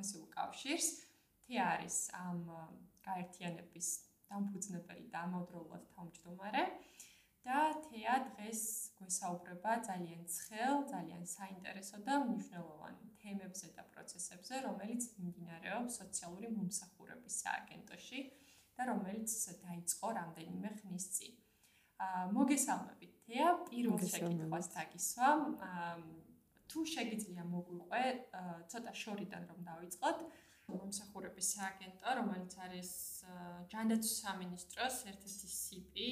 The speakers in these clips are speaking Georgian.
პროფესიულ კავშირს. თია არის ამ გაერთიანების დამფუძნებელი და ამავდროულად თავმჯდომარე. და თეა დღეს გვესაუბრება ძალიან ცხელ, ძალიან საინტერესო და მნიშვნელოვან თემებზე და პროცესებზე, რომელიც მიმდინარეობს სოციალური მომსახურების სააგენტოში და რომელიც დაიწყო რამდენიმე ხნის წინ. აა მოგესალმებით თეა, პირველ შეკითხვას დაგისვა. თუ შეგიძლია მოგვიყვე ცოტა შორიდან რომ დავიწყოთ. მომსახურების სააგენტო, რომელიც არის ჯანდაცვის სამინისტროს ერთ-ერთი სიპი,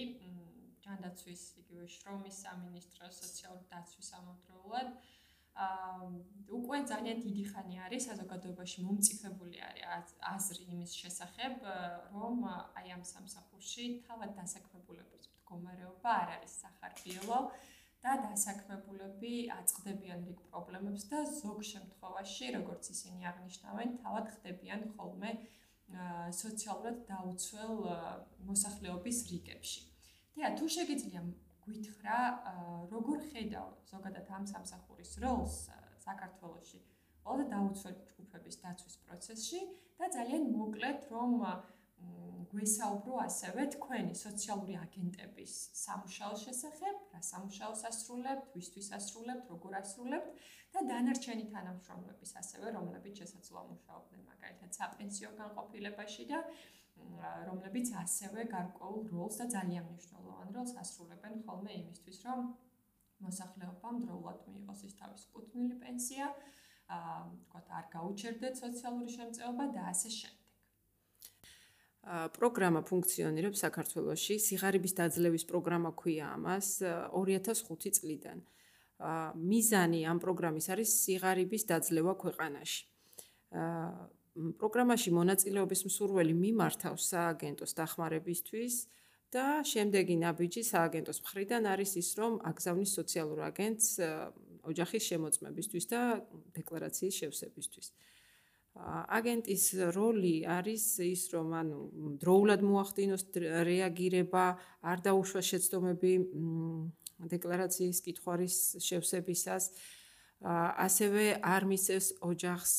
ჯანდაცვის იგივე შრომის სამინისტროს სოციალური დაცვის ამავდროულად აა უკვე ძალიან დიდი ხანი არის საზოგადოებაში მომწიფებული არის აზრი იმის შესახებ რომ აი ამ სამსახურში თავად დასაქმებულების მდგომარეობა არ არის სახარბიელო და დასაქმებულები აწყდებიან რიგ პრობლემებს და ზოგ შემთხვევაში როგორც ისინი აღნიშნავენ თავად ხდებიან ხოლმე სოციალურად დაუცველ მოსახლეობის რიგებში. და თუ შეგიძლია გვითხრა როგორ ხედავ ზოგადად ამ სამსახურის როლს საქართველოში ყველა დაუცველი ჯგუფების დაცვის პროცესში და ძალიან მოკლედ რომ გვესაუბრო ასევე თქვენი სოციალური აგენტების სამუშაოს შესახებ, რა სამუშაოს ასრულებთ, ვისთვის ასრულებთ, როგორ ასრულებთ და დანარჩენი თანამშრომლების ასევე რომლებიც შესაძლოა მუშაობდნენ მაგალითად საპენსიო განყოფილებაში და რომლებიც ასევე გარკვეულ როლს და ძალიან მნიშვნელოვან როლს ასრულებენ ხოლმე იმისთვის, რომ მოსახლეობამ დროულად მიიღოს ის თავის კუთვნილი პენსია, აა თქვათ არ გაუჩერდეთ სოციალური შემწეობა და ასე შემდეგ. პროგრამა ფუნქციონირებს საქართველოში, სიღარიბის დაძლევის პროგრამა ქვია ამას 2005 წლიდან. მიზანი ამ პროგრამის არის სიღარიბის დაძლევა ქვეყანაში. პროგრამაში მონაწილეობის მსურველი მიმართავს სააგენტოს დახმარებისთვის და შემდეგი ნაბიჯი სააგენტოს მხრიდან არის ის, რომ აგზავნის სოციალურ აგენტს ოჯახის შემოწმებისთვის და დეკლარაციის შევსებისთვის. აგენტის როლი არის ის, რომ ანუ დროულად მოახდინოს რეაგირება, არ დაუშვას შეცდომები დეკლარაციის კითხვარის შევსებისას, ასევე არ მისცეს ოჯახს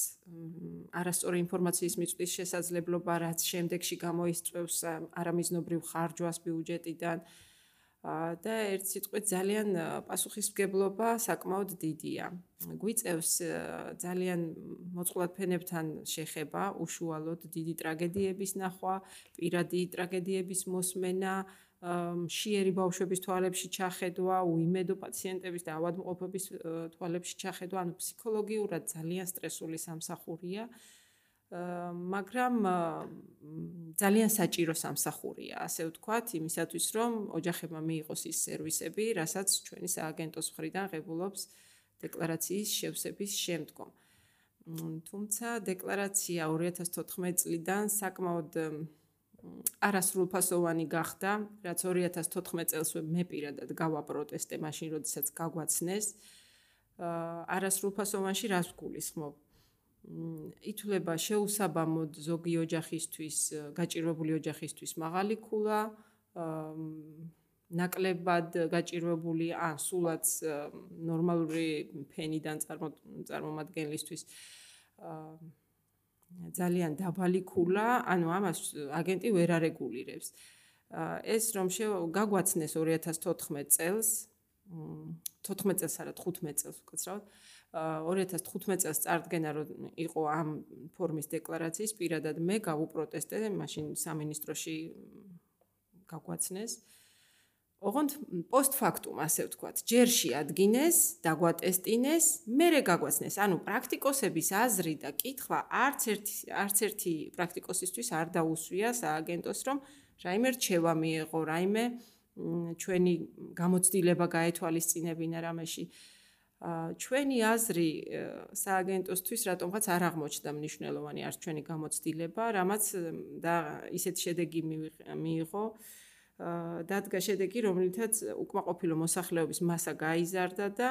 არასწორი ინფორმაციის მიწვლის შესაძლებლობა, რაც შემდეგში გამოიწვევს არამიზნობრივ ხარჯვას ბიუჯეტიდან. და ერთ სიტყვით ძალიან პასუხისმგებლობა საკმაოდ დიდია. გვიწევს ძალიან მოწყვლად ფენებთან შეხება, უშუალოდ დიდი ტრაგედიების ნახვა, პირადი ტრაგედიების მოსმენა, მშიერი ბავშვების თვალებში ჩახედვა, უიმედო პაციენტების და ავადმყოფების თვალებში ჩახედვა, ანუ ფსიქოლოგიურად ძალიან სტრესული სამსახურია. მაგრამ ძალიან საჭირო სამსახურია, ასე ვთქვათ, იმისათვის რომ ოჯახებმა მიიღოს ის სერვისები, რასაც ჩვენი სააგენტოს მხრიდან ღებულობს დეკლარაციის შევსების შემდგომ. თუმცა დეკლარაცია 2014 წლიდან საკმაოდ არასრულფასოვანი გახდა, რაც 2014 წელს მე პირადად გავა პროტესტე მაშინ, როდესაც გაგვაცნეს. აა არასრულფასოვანში რას გულისხმობ? ითვლება შეუსაბამოდ ზოგი ოჯახისთვის, გაჭირვებული ოჯახისთვის მაღალი ქულა, ნაკლებად გაჭირვებული ან სულაც ნორმალური ფენიდან წარმომადგენლისთვის ძალიან დაბალი ქულა, ანუ ამას აგენტი ვერ არეგულირებს. ეს რომ გაგვაცნეს 2014 წელს, 14 წელს არა 15 წელს უკაცრავად, 2015 წელს წარდგენა რომ იყო ამ ფორმის დეკლარაციის პირადად მე გავუპროტესტე, მაშინ სამინისტროში გაგვაცნეს. ოღონდ პოსტფაქტუმ ასე ვთქვათ, ჯერში ადგინეს, დაგვატესტინეს, მერე გაგვაცნეს. ანუ პრაქტიკოსების აზრი და კითხვა არც ერთი არც ერთი პრაქტიკოსისთვის არ დაუსვია სააგენტოს, რომ რაიმე რჩევა მიიღო, რაიმე ჩვენი გამოცდილება გაეთვალისწინებინა რამეში. ა ჩვენი აზრი სააგენტოსთვის რატომღაც არ აღმოჩნდა მნიშვნელოვანი არც ჩვენი გამოცდილება, რამაც და ისეთ შედეგი მიიღო. დადგა შედეგი, რომლითაც უკმაყოფილო მოსახლეობის მასა გაიზარდა და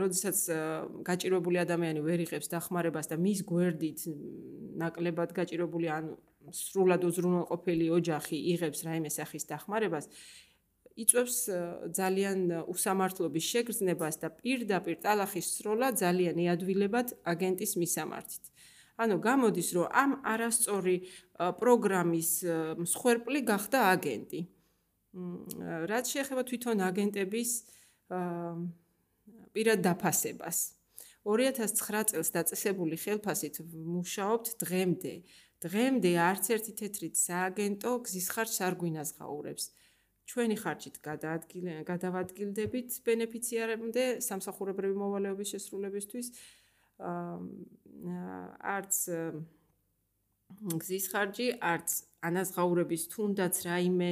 როდესაც გაჭირებული ადამიანი ვერ იღებს დახმარებას და მის გვერდით ნაკლებად გაჭირებული ან სრულად უზრუნველყოფილი ოჯახი იღებს რაიმე სახის დახმარებას, იწევს ძალიან უსამართლობის შეგრძნებას და პირდაპირ ტალახის სროლა ძალიან იადვილებად აგენტის მისამართით. ანუ გამოდის, რომ ამ არასწორი პროგრამის მსხვერპლი გახდა აგენტი. რაც შეეხება თვითონ აგენტების პირად დაფასებას. 2009 წელს დაწესებული ხელფასით მუშაობთ დღემდე. დღემდე არც ერთი თეთრით სააგენტო გზის ხარჯს არ გვინაზღაურებს. ჩვენი ხარჯით გადავადგილდებით ბენეფიციარებამდე სამსახურებრივი მოვალეობის შესრულებისთვის. არც გზის ხარჯი, არც ანაზღაურების თუნდაც რაიმე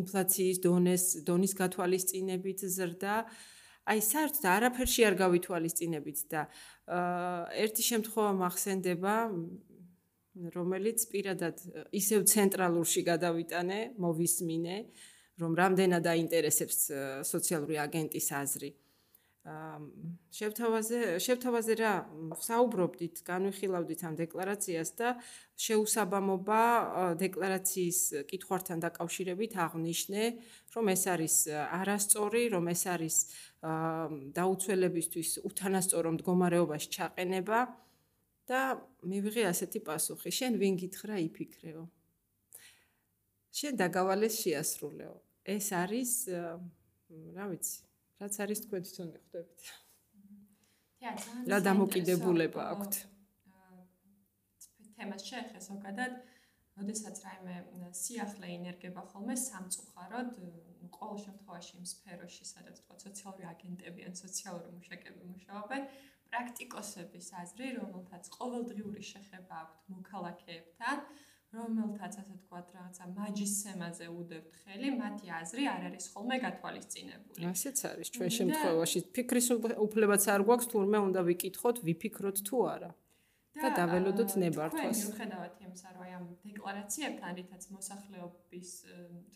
ინფლაციის დონეს დონის გათვალისწინებით ზრდა. აი საერთოდ არაფერში არ გავითვალისწინებით და ერთი შემთხვევა მახსენდება რომელიც პირადად ისევ ცენტრალურში გადავიტანე, მოვისმინე, რომ რამდენად აინტერესებს სოციალური აგენტის აზრი. შევთავაზე შევთავაზე რა საუბრობდით, განვიხილავდით ამ დეკლარაციას და შეუსაბამობა დეკლარაციის კითხვართან დაკავშირებით აღნიშნე, რომ ეს არის არასწორი, რომ ეს არის დაუცველებისთვის უთანასწორო მდგომარეობაში ჩაყენება და მივიღე ასეთი პასუხი: შენ ვინ გითხრა იფიქრეო? შენ დაგავალეს შეასრულეო. ეს არის რა ვიცი, რაც არის თქვენ თვითონ მიხვდებით. რა დამოკიდებულება აქვთ? თემას შეეხე ზოგადად, როდესაც რაიმე სიახლე ინერგება ხოლმე სამწუხაროდ, ну, ყოველ შემთხვევაში იმ სფეროში, სადაც თქვა სოციალური აგენტები ან სოციალური მუშაკები მუშაობენ, პრაქტიკოსების აზრი, რომელთაც ყოველდღიური შეხება აქვთ მოქალაქეებთან, რომელთაც ასე თქვათ, რაღაცა მაჯისემაზე უდევთ ხელი, მათი აზრი არ არის ხოლმე გათვალისწინებული. ასეც არის ჩვენ შემთხვევაში. ფიქრის უფლებაც არ გვაქვს, თურმე უნდა ვიკითხოთ, ვიფიქროთ თუ არა. და დაველოდოთ ნებართვას. თქვენ მიუხედავად იმისა, რომ აი ამ დეკლარაციებთან რითაც მოსახლეობის,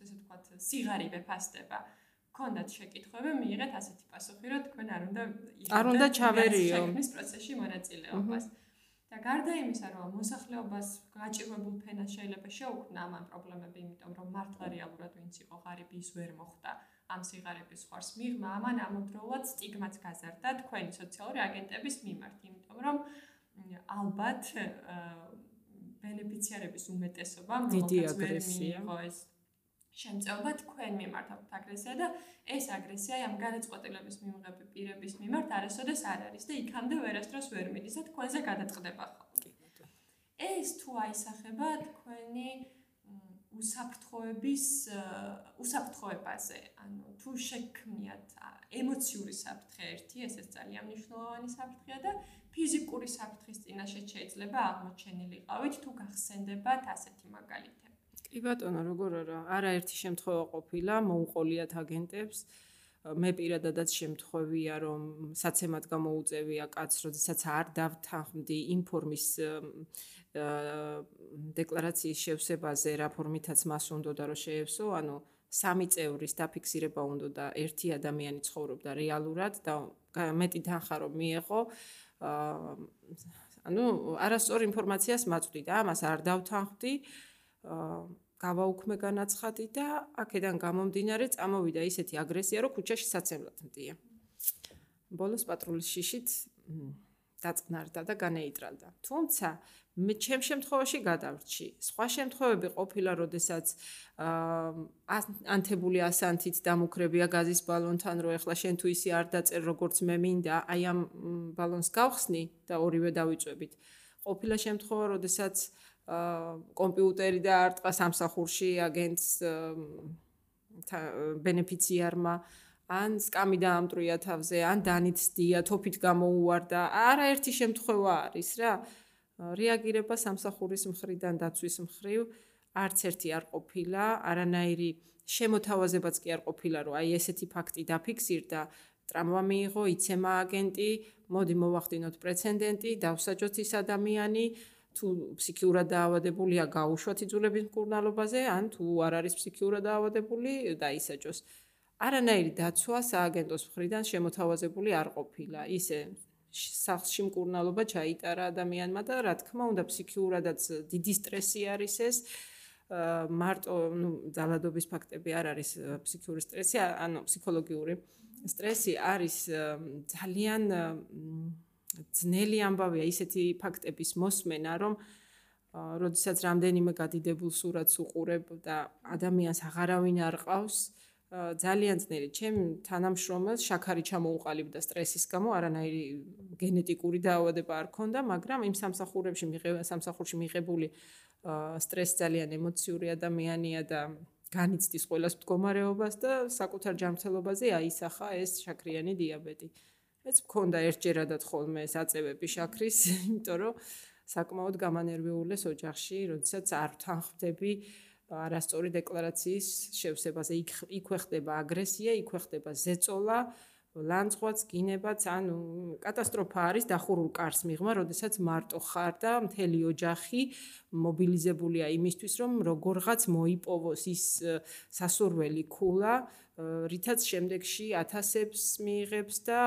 ესე თქვათ, სიღარიბე ფასდება, ქონდათ შეკითხვები, მიიღეთ ასეთი პასუხი, რომ თქვენ არ უნდა არ უნდა ჩავერიო. შექმნის პროცესში მონაწილეობას. და გარდა იმისა, რომ მოსახლეობას გაჭირვებულ ფენას შეიძლება შეუქმნა ამ პრობლემები, იმიტომ რომ მართლა რეალურად ვინც იყო ღარიბი ის ვერ მოხდა ამ სიგარების ხარს მიღმა, ამან ამავდროულად სტიგმაც გაზარდა თქვენი სოციალური აგენტების მიმართ, იმიტომ რომ ალბათ ბენეფიციარების უმეტესობა რომელსაც ვერ მიიღო ეს შემწეობა თქვენ მიმართავთ აგრესია და ეს აგრესია ამ განაცხადების მიმღები პირების მიმართ არასოდეს არ არის და იქამდე ვერასდროს ვერ მიდის და თქვენზე გადაწყდება ხოლმე. ეს თუ აისახება თქვენი უსაფრთხოების უსაფრთხოებაზე, ანუ თუ შექმნიათ ემოციური საფრთხე ერთი, ესეც ძალიან მნიშვნელოვანი საფრთხეა და ფიზიკური საფრთხის წინაშე შეიძლება აღმოჩენილიყავით თუ გახსენდებათ ასეთი მაგალითი. კი ბატონო, როგორ არა? არაერთი შემთხვევა ყოფილა, მოუყოლიათ აგენტებს. მე პირადადაც შემთხვევია, რომ საცემად გამოუწევია კაცს, როდესაც არ დავთანხმდი ინფორმის დეკლარაციის შევსებაზე, რა ფორმითაც მას უნდა და რომ შეევსო, ანუ სამი წევრის დაფიქსირება უნდა და ერთი ადამიანი ცხოვრობდა რეალურად და მეტი თანხა რომ მიეღო ანუ არასწორ ინფორმაციას მაწვდი და ამას არ დავთანხმდი გავაუქმე განაცხადი და აქედან გამომდინარე წამოვიდა ისეთი აგრესია, რომ ქუჩაში საცემლად მდია. ბოლოს პატრულის შიშით დაწყნარდა და განეიტრალდა. თუმცა მე ჩემ შემთხვევაში გადავრჩი. სხვა შემთხვევები ყოფილა, როდესაც აა ანთებული ასანთით დამუქრებია გაზის ბალონთან, რომ ეხლა შენ თუ ისი არ დაწერ როგორც მე მინდა, აი ამ ბალონს გავხსნი და ორივე დავიწვევით. ყოფილა შემთხვევა, როდესაც კომპიუტერი და არტყა სამსახურში აგენტს ბენეფიციარმა. ან სკამი დაამტრია თავზე, ან დანიცდია, თოფით გამოუვარდა. არაერთი შემთხვევა არის რა. რეაგირება სამსახურის მხრიდან დაცვის მხრივ. არც ერთი არ ყოფილა, არანაირი შემოთავაზებაც კი არ ყოფილა, რომ აი ესეთი ფაქტი დაფიქსირდა, ტრამვა მიიღო, იცემა აგენტი, მოდი მოვახდინოთ პრეცედენტი, დავსაჯოთ ის ადამიანი, თუ ფსიქიურად დაავადებულია გაუშვათ იძულების მკურნალობაზე ან თუ არ არის ფსიქიურად დაავადებული დაისაჯოს არანაირი დაცვა სააგენტოს მხრიდან შემოთავაზებული არ ყოფილა. ისე სახლში მკურნალობა ჩაიტარა ადამიანმა და რა თქმა უნდა ფსიქიურადაც დიდი სტრესი არის ეს. მარტო ნუ ძალადობის ფაქტები არ არის ფსიქიური სტრესი, ანუ ფსიქოლოგიური სტრესი არის ძალიან ძნელი ამბავია ისეთი ფაქტების მოსმენა, რომ როდესაც რამდენიმე გადიდებულ სურათს უყურებ და ადამიანს აღარავინ არ ყავს, ძალიან ძნელი. ჩემ თანამშრომელს შაქარი ჩამოუყალიბდა სტრესის გამო, არანაირი გენეტიკური დაავადება არ ქონდა, მაგრამ იმ სამსახურებში მიღება სამსახურში მიღებული სტრესი ძალიან ემოციური ადამიანია და განიცდის ყოველას მდგომარეობას და საკუთარ ჯანმრთელობაზე აისახა ეს შაქრიანი დიაბეტი. მეც მქონდა ერთჯერადად ხოლმე საწევები შაქრის, იმიტომ რომ საკმაოდ გამანერვიულეს ოჯახში, როდესაც არ თანხმდები არასწორი დეკლარაციის შევსებაზე. იქვე ხდება აგრესია, იქვე ხდება ზეწოლა, ლანძღვაც, გინებაც, ანუ კატასტროფა არის დახურულ კარს მიღმა, როდესაც მარტო ხარ და მთელი ოჯახი მობილიზებულია იმისთვის, რომ როგორღაც მოიპოვოს ის სასურველი ქულა, რითაც შემდეგში ათასებს მიიღებს და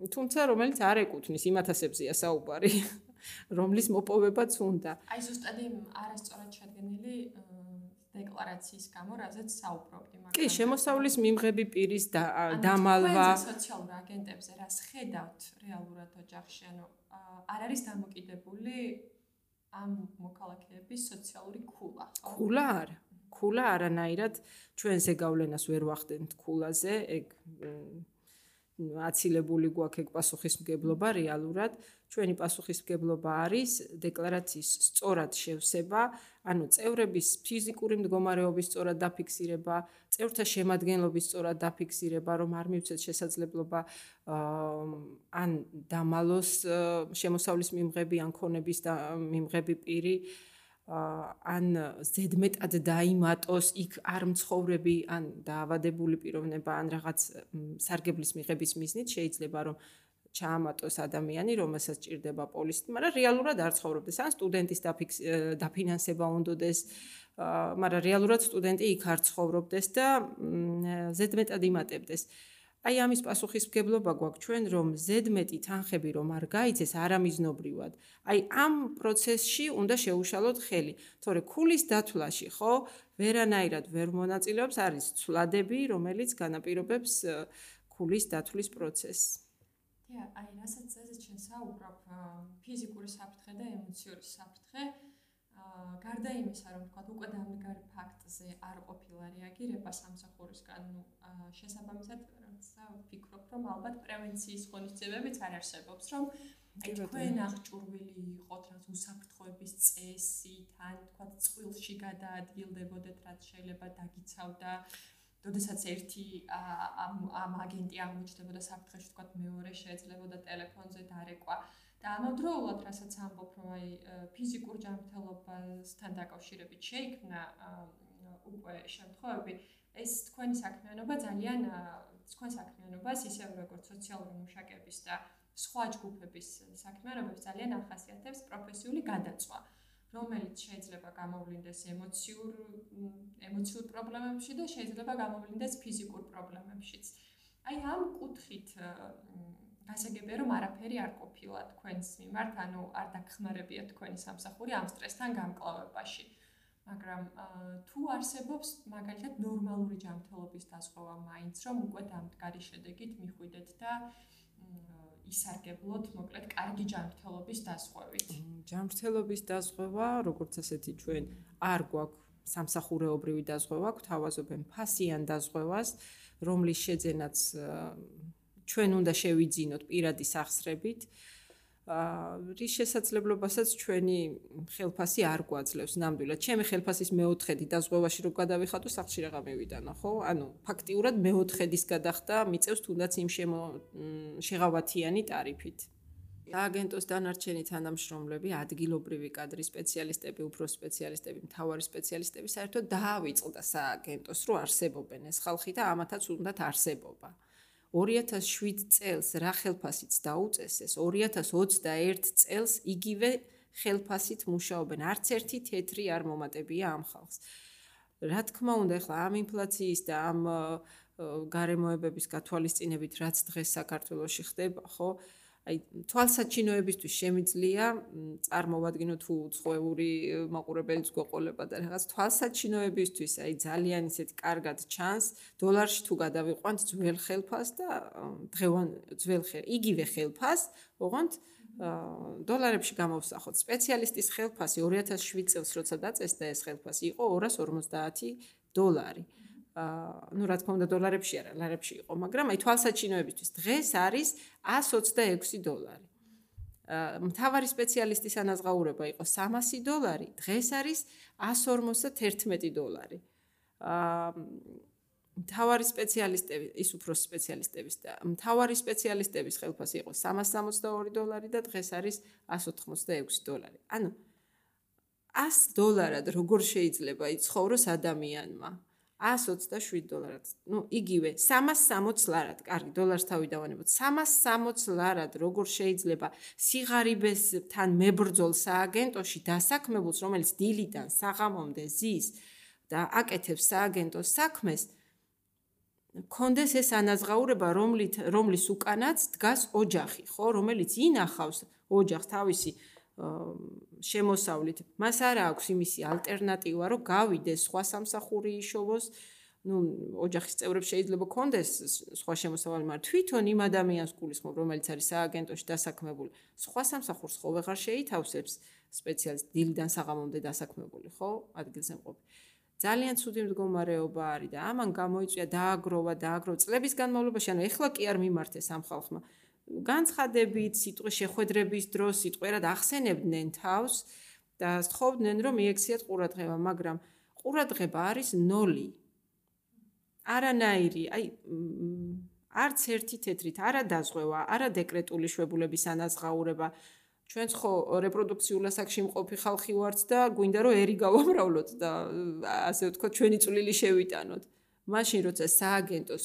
თუმცა რომელიც არ ეკუთვნის იმ ათასებზია საუბარი. რომლის მოპოვებაც უნდა. აი ზუსტად იმ არასწორად შედგენილი დეკლარაციის გამო, რაზეც საუბრობდი, მაგრამ კი, შემოსავლის მიმღები პირის დამალვა სოციალურ აგენტებზე რას ხედავთ რეალურად ოჯახში, ანუ არ არის დამოკიდებული ამ მოქალაქეების სოციალური ქულა, ქულა არა. ქულა არანაირად ჩვენზე გავლენას ვერ ვახდენთ ქულაზე, ეგ აცილებული გვაქვს ეგ პასუხისმგებლობა რეალურად. ჩვენი პასუხისმგებლობა არის დეკლარაციის სწორად შევსება, ანუ წევრების ფიზიკური მდგომარეობის სწორად დაფიქსირება, წევრთა შემადგენლობის სწორად დაფიქსირება, რომ არ მივცეთ შესაძლებლობა ან დამალოს შემოსავლის მიმღები ან ქონების მიმღები პირი ან ზედმეტად დაიმატოს იქ არ მცხოვრები ან დაავადებული პიროვნება ან რაღაც სარგებლის მიღების მიზნით შეიძლება რომ ჩაამატოს ადამიანი რომელსაც ჭირდება პოლისი მაგრამ რეალურად არ ცხოვრობდეს. ან სტუდენტის დაფინანსება უნდადეს მაგრამ რეალურად სტუდენტი იქ არ ცხოვრობდეს და ზედმეტად იმატებდეს აი ამის პასუხისმგებლობა გვაქვს ჩვენ რომ ზედმეტი თანხები რომ არ გაიცეს არამიზნობრივად. აი ამ პროცესში უნდა შეუშალოთ ხელი. თორე ქულის დათვლაში ხო ვერანაირად ვერ მონაწილეობს არის ცვლადები, რომელიც განაპირობებს ქულის დათვლის პროცესს. დიახ, აი რასაც წესით ჩვენ საუბრობ ფიზიკური საფრთხე და ემოციური საფრთხე გარდა იმისა, რომ თქვა უკვე დამდგარი ფაქტზე არ ყოფილა რეაგირება სამსახურისგან, ну, შესაბამისად, რაცა ვფიქრობ, რომ ალბათ პრევენციის ღონისძიებებიც არ არსებობს, რომ აი თქვენ აღჭურვილი იყოთ, რაც უსაფრთხოების წესი, თან თქვა წყვილში გადაადგილდებოდეთ, რაც შეიძლება დაგიცავდა დოდესაც ერთი ამ ამ აგენტი აღმოჩნდებოდა საფრთხეში, თქვა მეორე შეეძლებოდა ტელეფონზე დარეკვა. და ამავდროულად, რასაც ამბობ, რომ აი ფიზიკურ ჯანმრთელობასთან დაკავშირებით შეიქმნა უკვე შემთხვევები, ეს თქვენი საქმიანობა ძალიან თქვენ საქმიანობას ისევ როგორც სოციალური მუშაკების და სხვა ჯგუფების საქმიანობებს ძალიან ახასიათებს პროფესიული გადაწვა, რომელიც შეიძლება გამოვლინდეს ემოციურ ემოციურ პრობლემებში და შეიძლება გამოვლინდეს ფიზიკურ პრობლემებშიც. აი ამ კუთხით გასაგებია რომ არაფერი არ ყოფილა თქვენს მიმართ, ანუ არ დაგხმარებია თქვენი სამსახური ამ სტრესთან გამკლავებაში. მაგრამ თუ არსებობს მაგალითად ნორმალური ჯანმრთელობის დაზღვევა მაინც, რომ უკვე დამდგარი შედეგით მიხვიდეთ და ისარგებლოთ, მოკლედ, კარგი ჯანმრთელობის დაზღვევით. ჯანმრთელობის დაზღვევა, როგორც ასეთი ჩვენ არ გვაქვს სამსახურეობრივი დაზღვევა, გვაქვს თავაზობენ ფასიან დაზღვევას, რომლის შეძენაც ჩვენ უნდა შევიძინოთ პირადი სახსრებით. აა რის შესაძლებლობასაც ჩვენი ხელფასი არ გვაძლევს ნამდვილად. ჩემი ხელფასის მეოთხედი დაზღვევაში რო გადავიხატო, სახში რაღა მივიდანა, ხო? ანუ ფაქტიურად მეოთხედის გადახდა მიწევს თუნდაც იმ შეღავათიანი ტარიფით. აგენტოს დანარჩენი თანამშრომლები, ადგილობრივი კადრის სპეციალისტები, უფრო სპეციალისტები, მთავარი სპეციალისტები საერთოდ დაავიწყდა სააგენტოს, რომ არსებობენ ეს ხალხი და ამათაც უნდათ არსებობა. 2007 წელს რა ხელფასიც დაუწესეს 2021 წელს იგივე ხელფასით მუშაობენ არც ერთი თეთრი არ მომატებია ამ ხალხს რა თქმა უნდა ახლა ამ ინფლაციის და ამ გარემოებების გათვალისწინებით რაც დღეს საქართველოში ხდება, ხო? აი თვალსაჩინოებისთვის შემიძლია წარმოვადგინო თუ უცხოური მაყურებელიც გოყოლება და რაღაც. თვალსაჩინოებისთვის აი ძალიან ისეთ კარგად ჩანს დოლარში თუ გადავიყვანთ ძველ ხელფას და დღევან ძველ ხელ იგივე ხელფას ოღონდ დოლარებში გამოვსახოთ. სპეციალისტის ხელფასი 2007 წელს როცა დაწესდა ეს ხელფასი იყო 250 დოლარი ну რა თქმა უნდა დოლარებში არა, ლარებში იყო, მაგრამ აი თვალსაჩინოებისთვის დღეს არის 126 დოლარი. აა მთავარი სპეციალისტის ანაზღაურება იყო 300 დოლარი, დღეს არის 151 დოლარი. აა მთავარი სპეციალისტები, ის უფრო სპეციალისტების და მთავარი სპეციალისტების ხელფასი იყო 362 დოლარი და დღეს არის 186 დოლარი. ანუ 100 დოლარად როგორ შეიძლება იცხოვროს ადამიანმა? 127 დოლარად. ნუ იგივე 360 ლარად. კარგი, დოლარს თავი დავანებოთ. 360 ლარად როგორ შეიძლება სიღარიბესთან მებრძოლ სააგენტოში დასაქმებულს, რომელიც დილიდან საღამომდე ზის და აკეთებს სააგენტოს საქმეს, კონდეს ეს ანაზღაურება, რომლით რომლის უკანაც დგას ოჯახი, ხო, რომელიც ინახავს ოჯახს თავისი შემოსავლით. მას არა აქვს იმისი ალტერნატივა, რომ გავიდეს სხვა სამსახური იშოვოს. ну ოჯახის წევრებს შეიძლება კონდეს სხვა შემოსავალი, მაგრამ თვითონ იმ ადამიანს გულისხმობ, რომელიც არის სააგენტოში დასაქმებული, სხვა სამსახურს ხო ვეღარ შეითავსებს სპეციალისტ დილიდან საღამომდე დასაქმებული, ხო? ადგილზე მყოფი. ძალიან ცუდი მდგომარეობა არის და ამან გამოიწვია დააგროვა, დააგროვა წლების განმავლობაში, ანუ ეხლა კი არ მიმართეს ამ ხალხმა. განცხადებით, სიტყვის შეხვედრების დროს სიტყვერად ახსენებდნენ თავს და სწხოვდნენ, რომ მიექციათ ყურადღება, მაგრამ ყურადღება არის 0. არანაირი, აი არც ერთი თეთრით არა დაზღვევა, არა დეკრეტული შვებულების ანაზღაურება. ჩვენც ხო რეპროდუქციულ ასაკში მყოფი ხალხი ვართ და გვინდა რომ ერი გავამრავლოთ და ასე ვთქვათ, ჩვენი წვლილი შევიტანოთ. მაშინ როცა სააგენტოს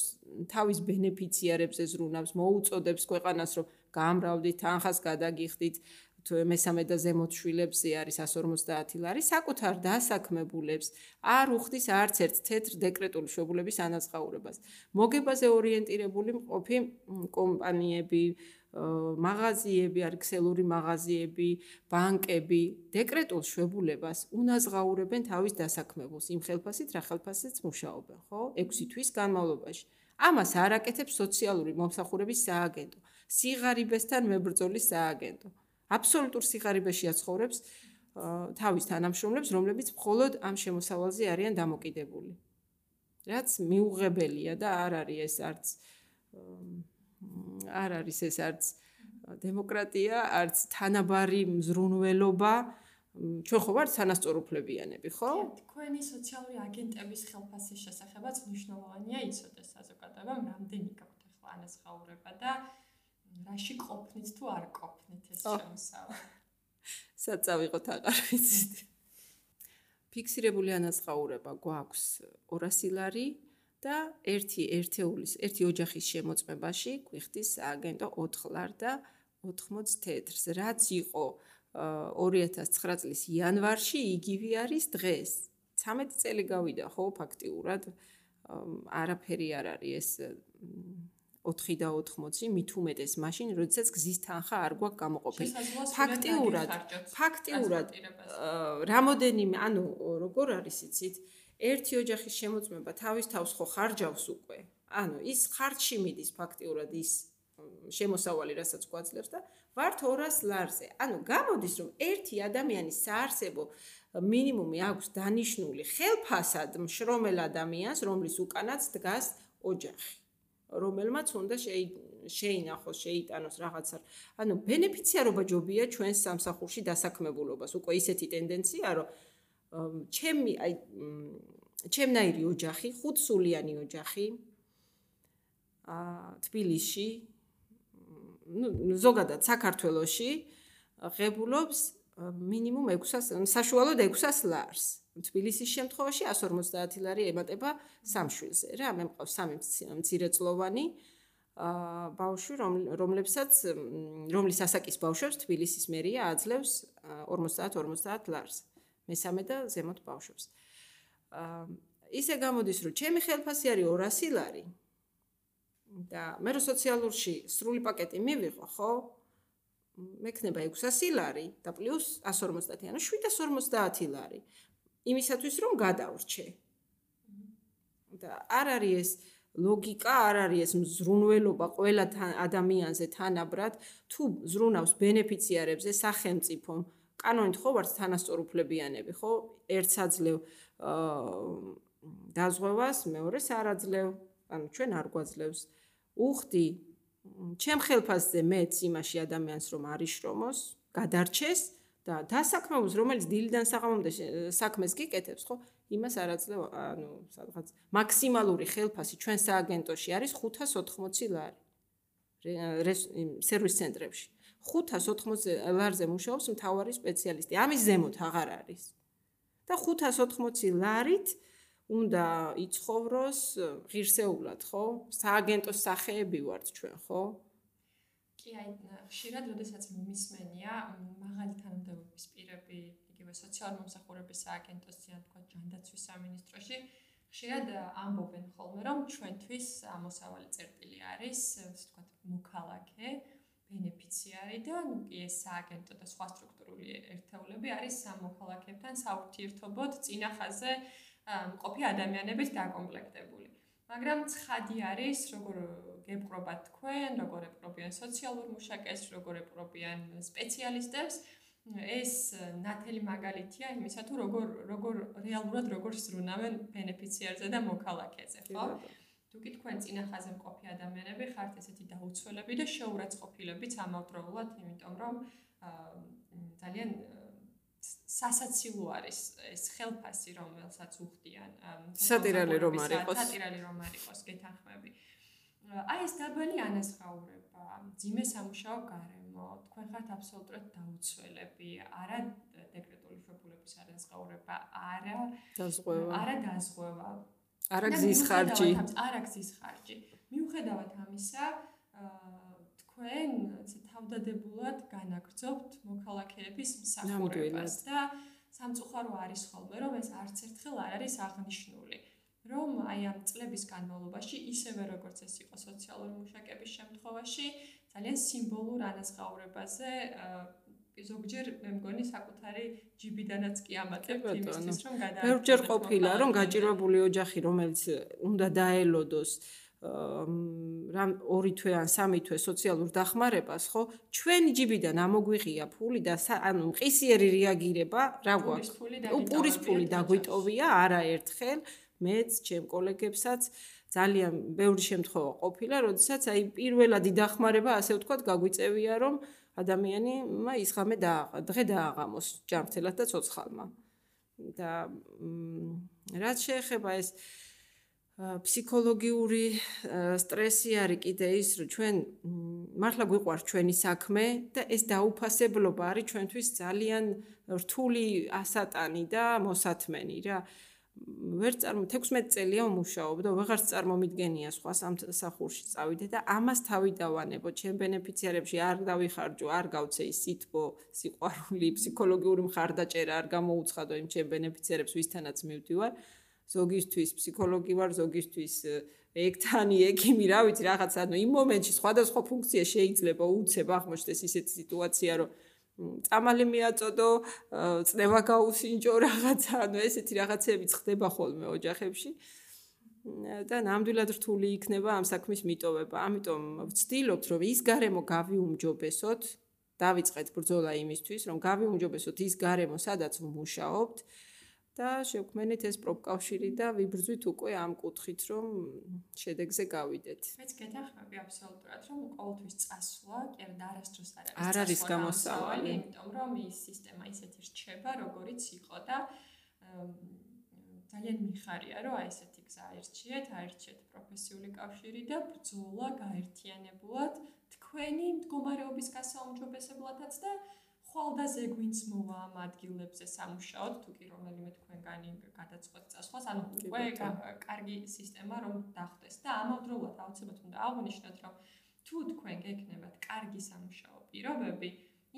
თავის ბენეფიციარებს ეზრუნავს, მოუწოდებს ქვეყანას, რომ გაამრავლდით თანხას გადაგიხდით, თუ მესამე და ზემოთ შვილებზე არის 150 ლარი, საკუთარ დასაქმებულებს არ უხდის არც ერთ თეთრ დეკრეტული შვებულების ანაცხაურებას. მოგებაზე ორიენტირებული მყოფი კომპანიები, მაღაზიები, არქსელური მაღაზიები, ბანკები დეკრეტულ შვებულებას უნაზღაურებენ თავის დასაქმებულს იმ ხელფასით, რა ხელფასიც მუშაობენ, ხო? 6 თვის განმავლობაში. ამას არ აკეთებს სოციალური მომსახურების სააგენტო, სიღარიბესთან მებრძოლის სააგენტო. აბსოლუტურ სიღარიბეში აცხოვრებს თავის თანამშრომლებს, რომლებიც მხოლოდ ამ შემოსავალზე არიან დამოკიდებული. რაც მიუღებელია და არ არის ეს არც არ არის ეს არც დემოკრატია, არც თანაბარი მზრუნველობა. ჩვენ ხო ვართ თანასწორუფლებიანები, ხო? თქვენი სოციალური აგენტების ხელფასის შესახებაც მნიშვნელოვანია იცოდეს საზოგადოებამ, რამდენი გაქვთ ახლა ანაზღაურება და რაში ყოფნით თუ არ ყოფნით ეს შემოსავალი. საწავიღოთ აღარ ვიცით. ფიქსირებული ანაზღაურება გვაქვს 200 ლარი და ერთი ერთეულის, ერთი ოჯახის შემოწმებაში გვიხდის აგენტო 4 ლარ და 80 თეთრს. რაც იყო 2009 წლის იანვარში, იგივე არის დღეს. 13 წელი გავიდა, ხო, ფაქტიურად არაფერი არ არის ეს 4 და 80 მით უმეტეს მაშინ, როდესაც გზის თანხა არ გვაქვს გამოყოფილი. ფაქტიურად, ფაქტიურად რამოდენიმე, ანუ როგორ არის იცით? ერთი ოჯახის შემოწმება თავის თავს ხო ხარჯავს უკვე. ანუ ის ხარჯში მიდის ფაქტიურად ის შემოსავალი, რასაც გვაძლევს და ვართ 200 ლარზე. ანუ გამოდის რომ ერთი ადამიანის საარსებო მინიმუმი აქვს დანიშნული ხელფასად მშრომელ ადამიანს, რომლის უკანაც დგას ოჯახი. რომელმაც უნდა შეინახოს, შეიტანოს რაღაცა. ანუ ბენეფიციარობა ჯობია ჩვენს სამსახურში დასაქმებულობას. უკვე ისეთი ტენდენცია, რომ ჩემი აი ჩემნაირი ოჯახი, ხუთსულიანი ოჯახი აა თბილისში ну ზოგადად საქართველოში ღებულობს მინიმუმ 600 საშუალოდ 600 ლარს. თბილისის შემთხვევაში 150 ლარი ემატება სამშვილზე რა. მე მყავს სამი მცირეწლოვანი აა ბავშვი, რომლებსაც რომლის ასაკის ბავშვებს თბილისის მერია აძლევს 50-50 ლარს. მესამე და ზემოთ ბავშვებს. აა ისე გამოდის, რომ ჩემი ხელფასი არის 200 ლარი და მე რო სოციალურში სრული პაკეტი მივიღო, ხო? მექნება 600 ლარი და პლუს 150, ანუ 750 ლარი. იმისათვის რომ გადავრჩე. და არ არის ეს ლოგიკა, არ არის ეს მზრუნველობა ყველა ადამიანზე თანაბრად, თუ ზრუნავს ბენეფიციარებზე სახელმწიფომ. კანონით ხო ვართ თანასწორუფლებიანები, ხო? ერთს აძლევ აა დაზღვევას, მეორეს არ აძლევ, ანუ ჩვენ არ გვაძლევს. უხდი ჩემ ხელფასზე მეც იმაში ადამიანს რომ არიშრომოს, გადარჩეს და დასაქმებულს რომელიც დილიდან საღამომდე საქმეს გიკეთებს, ხო? იმას არ აძლევ, ანუ სადღაც მაქსიმალური ხელფასი ჩვენ სააგენტოში არის 580 ლარი. სერვის ცენტრებში. 580 ლარზე მუშაობს მთავარი სპეციალისტი. ამის ზემოთ აღარ არის. და 580 ლარით უნდა იცხოვროს ღირსეულად, ხო? სააგენტოს სახეები ვართ ჩვენ, ხო? კი, აი, ხშირად, როდესაც მომისმენია მაღალი თანამდებობის პირები, იგივე სოციალური მომსახურების სააგენტოს ძიან თქვა ჯანდაცვის სამინისტროში, ხშირად ამბობენ ხოლმე, რომ ჩვენთვის ამოსავალი წერტილი არის, ასე თქვა, მოქალაქე, ბენეფიციარი და ნუ კი ეს სააგენტო და სხვა სტრუქტურული ერთეულები არის სამოქალაქეებთან საურთიერთობოდ წინახაზე მყოფი ადამიანებით დაკომპლექტებული. მაგრამ ცხადი არის, როგორ გეპყრობათ თქვენ, როგორ ეპყრობიან სოციალურ მუშაკებს, როგორ ეპყრობიან სპეციალისტებს. ეს ნათელი მაგალითია იმისა, თუ როგორ როგორ რეალურად როგორ ზრუნავენ ბენეფიციარზე და მოქალაქეზე, ხო? თუ კი თქვენ წინახაზე მყოფი ადამიანები ხართ ესეთი დაუცველები და შეურაცხყოფილებიც ამავდროულად, იმიტომ რომ ძალიან სასაცილო არის ეს ხელფასი რომელსაც უხდიან. სატირალი რომ არ იყოს. სატირალი რომ არ იყოს გეთანხმები. აი ეს დაბალი ანასხაურება ძიმე სამუშაო გარემო თქვენ ხართ აბსოლუტურად დაუცველები. არა დეკრეტული შეფულების ანასხაურება არა დაზღვევა. არა დაზღვევა არა გზის ხარჯი. არა გზის ხარჯი. მიუხედავად ამისა თქვენ თავდადებულად განაგრძობთ მოქალაქეების მსახურებას და სამწუხარო არის ხოლმე რომ ეს არც ერთხელ არ არის აღნიშნული რომ აი ამ წლების განმავლობაში ისევე როგორც ეს იყო სოციალური მუშაკების შემთხვევაში ძალიან სიმბოლურ ანაზღაურებაზე ზოგჯერ მე მგონი საკუთარი ჯიბიდანაც კი ამატებთ იმისთვის რომ გადააჭრა. ბევრჯერ ყოფილა რომ გაჭირვებული ოჯახი რომელიც უნდა დაელოდოს რამ ორი თვე ან სამი თვე სოციალურ დახმარებას, ხო? ჩვენი ჯიბიდან ამოგვიღია ფული და ანუ მყისიერი რეაგირება რა გვაქვს? უპურის ფული დაგვიტოვია არაერთხელ, მეც, ჩემ კოლეგებსაც ძალიან ბევრი შემთხვევა ყოფილა, როდესაც აი პირველადი დახმარება, ასე ვთქვათ, გაგვიწევია, რომ ადამიანი ადამიანმა ის ღამე დააღა, დღე დააღამოს ჯამრთელად და ცოცხალმა. და რაც შეეხება ეს ფსიქოლოგიური სტრესი არის კიდე ის, რომ ჩვენ მართლა გვიყვარს ჩვენი საქმე და ეს დაუფასებლობა არის ჩვენთვის ძალიან რთული ასატანი და მოსათმენი რა. აა ვერ წარმო 16 წელია ვმუშაობ და ვეღარ წარმომიდგენია სხვა სამსახურში წავიდე და ამას თავი დავანებო ჩემ ბენეფიციარებში არ დავიხარჯო, არ გავცე ის სიტყვა, სიყვარული, ფსიქოლოგიური მხარდაჭერა არ გამოუცხადო იმ ჩემ ბენეფიციარებს ვისთანაც მივდივარ. ზოგისთვის ფსიქოლოგი ვარ, ზოგისთვის ექთანი, ექიმი, რა ვიცი, რაღაც ანუ იმ მომენტში სხვადასხვა ფუნქცია შეიძლება უცებ აღმოჩნდეს ისეთი სიტუაცია, რომ წამალი მიაწოდო, წნევა გაუსინჯო რაღაცა, ანუ ესეთი რაღაცები ხდება ხოლმე ოჯახებში. და ნამდვილად რთული იქნება ამ საქმის მიტოვება. ამიტომ ვცდილობთ, რომ ის გარემო გავიუმჯობესოთ, დავიწყეთ ბრძოლა იმისთვის, რომ გავიუმჯობესოთ ის გარემო, სადაც ვმუშაობთ. და შევქმენით ეს პროპკავშირი და ვიბრძვით უკვე ამ კუთხით, რომ შედეგზე გავიდეთ. მეც გეთახმები აბსოლუტურად, რომ ყოველთვის წასვლა, არა, არასდროს არ არის. არ არის გამოსავალი, იმიტომ რომ ის სისტემა ისეთი რჩება, როგორიც იყო და ძალიან მიხარია, რომ აი ესეთი გზა ერჩიეთ, აერჩიეთ პროფესიული კავშირი და ბრძოლა გაერთიანებულად თქვენი მდგომარეობის გასაუმჯობესებლადაც და ხვალდაზე გვინც მოვა ამ ადგილებზე სამუშაოდ, თუ კი რომელიმე თქვენგანი გადაწყვეტ წასვლას, ანუ უკვე კარგი სისტემა რომ დახდეს. და ამავდროულად აუცილებლად უნდა აღნიშნოთ, რომ თუ თქვენ გეკნებათ კარგი სამუშაო პირობები,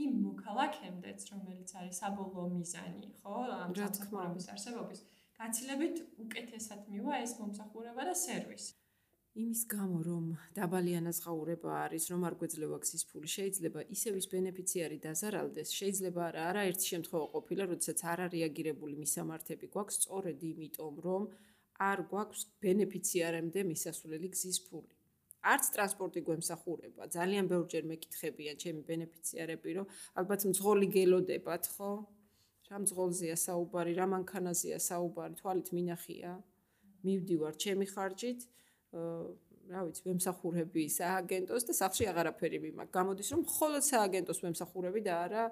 იმ მოქალაქემდეც, რომელიც არის საბოლოო მიზანი, ხო, ამ სამსახურების არსებობის, გაცილებით უკეთესად მივა ეს მომსახურება და სერვისი. იმის გამო რომ დაბალი ანაზღაურება არის, რომ არ გვეძლევა გზის ფული, შეიძლება ისევ ის ბენეფიციარი დაზარალდეს, შეიძლება არა არაერთი შემთხვევა ყოფილა, როდესაც არ არეაგირებული მისამართები გვაქვს, სწორედ იმიტომ, რომ არ გვაქვს ბენეფიციარემდე მისასვლელი გზის ფული. არც ტრანსპორტი გვემსახურება. ძალიან ბევრჯერ მეკითხებიან ჩემი ბენეფიციარები, რომ ალბათ მძღოლი გელოდებათ, ხო? რა მძღოლზეა საუბარი, რა მანქანაზეა საუბარი, თვალით მინახია. მივდივარ ჩემი ხარჯით, რა ვიცი, მემსახურები სააგენტოს და სახში აღარაფერი მიმაქვს. გამოდის რომ მხოლოდ სააგენტოს მემსახურები და არა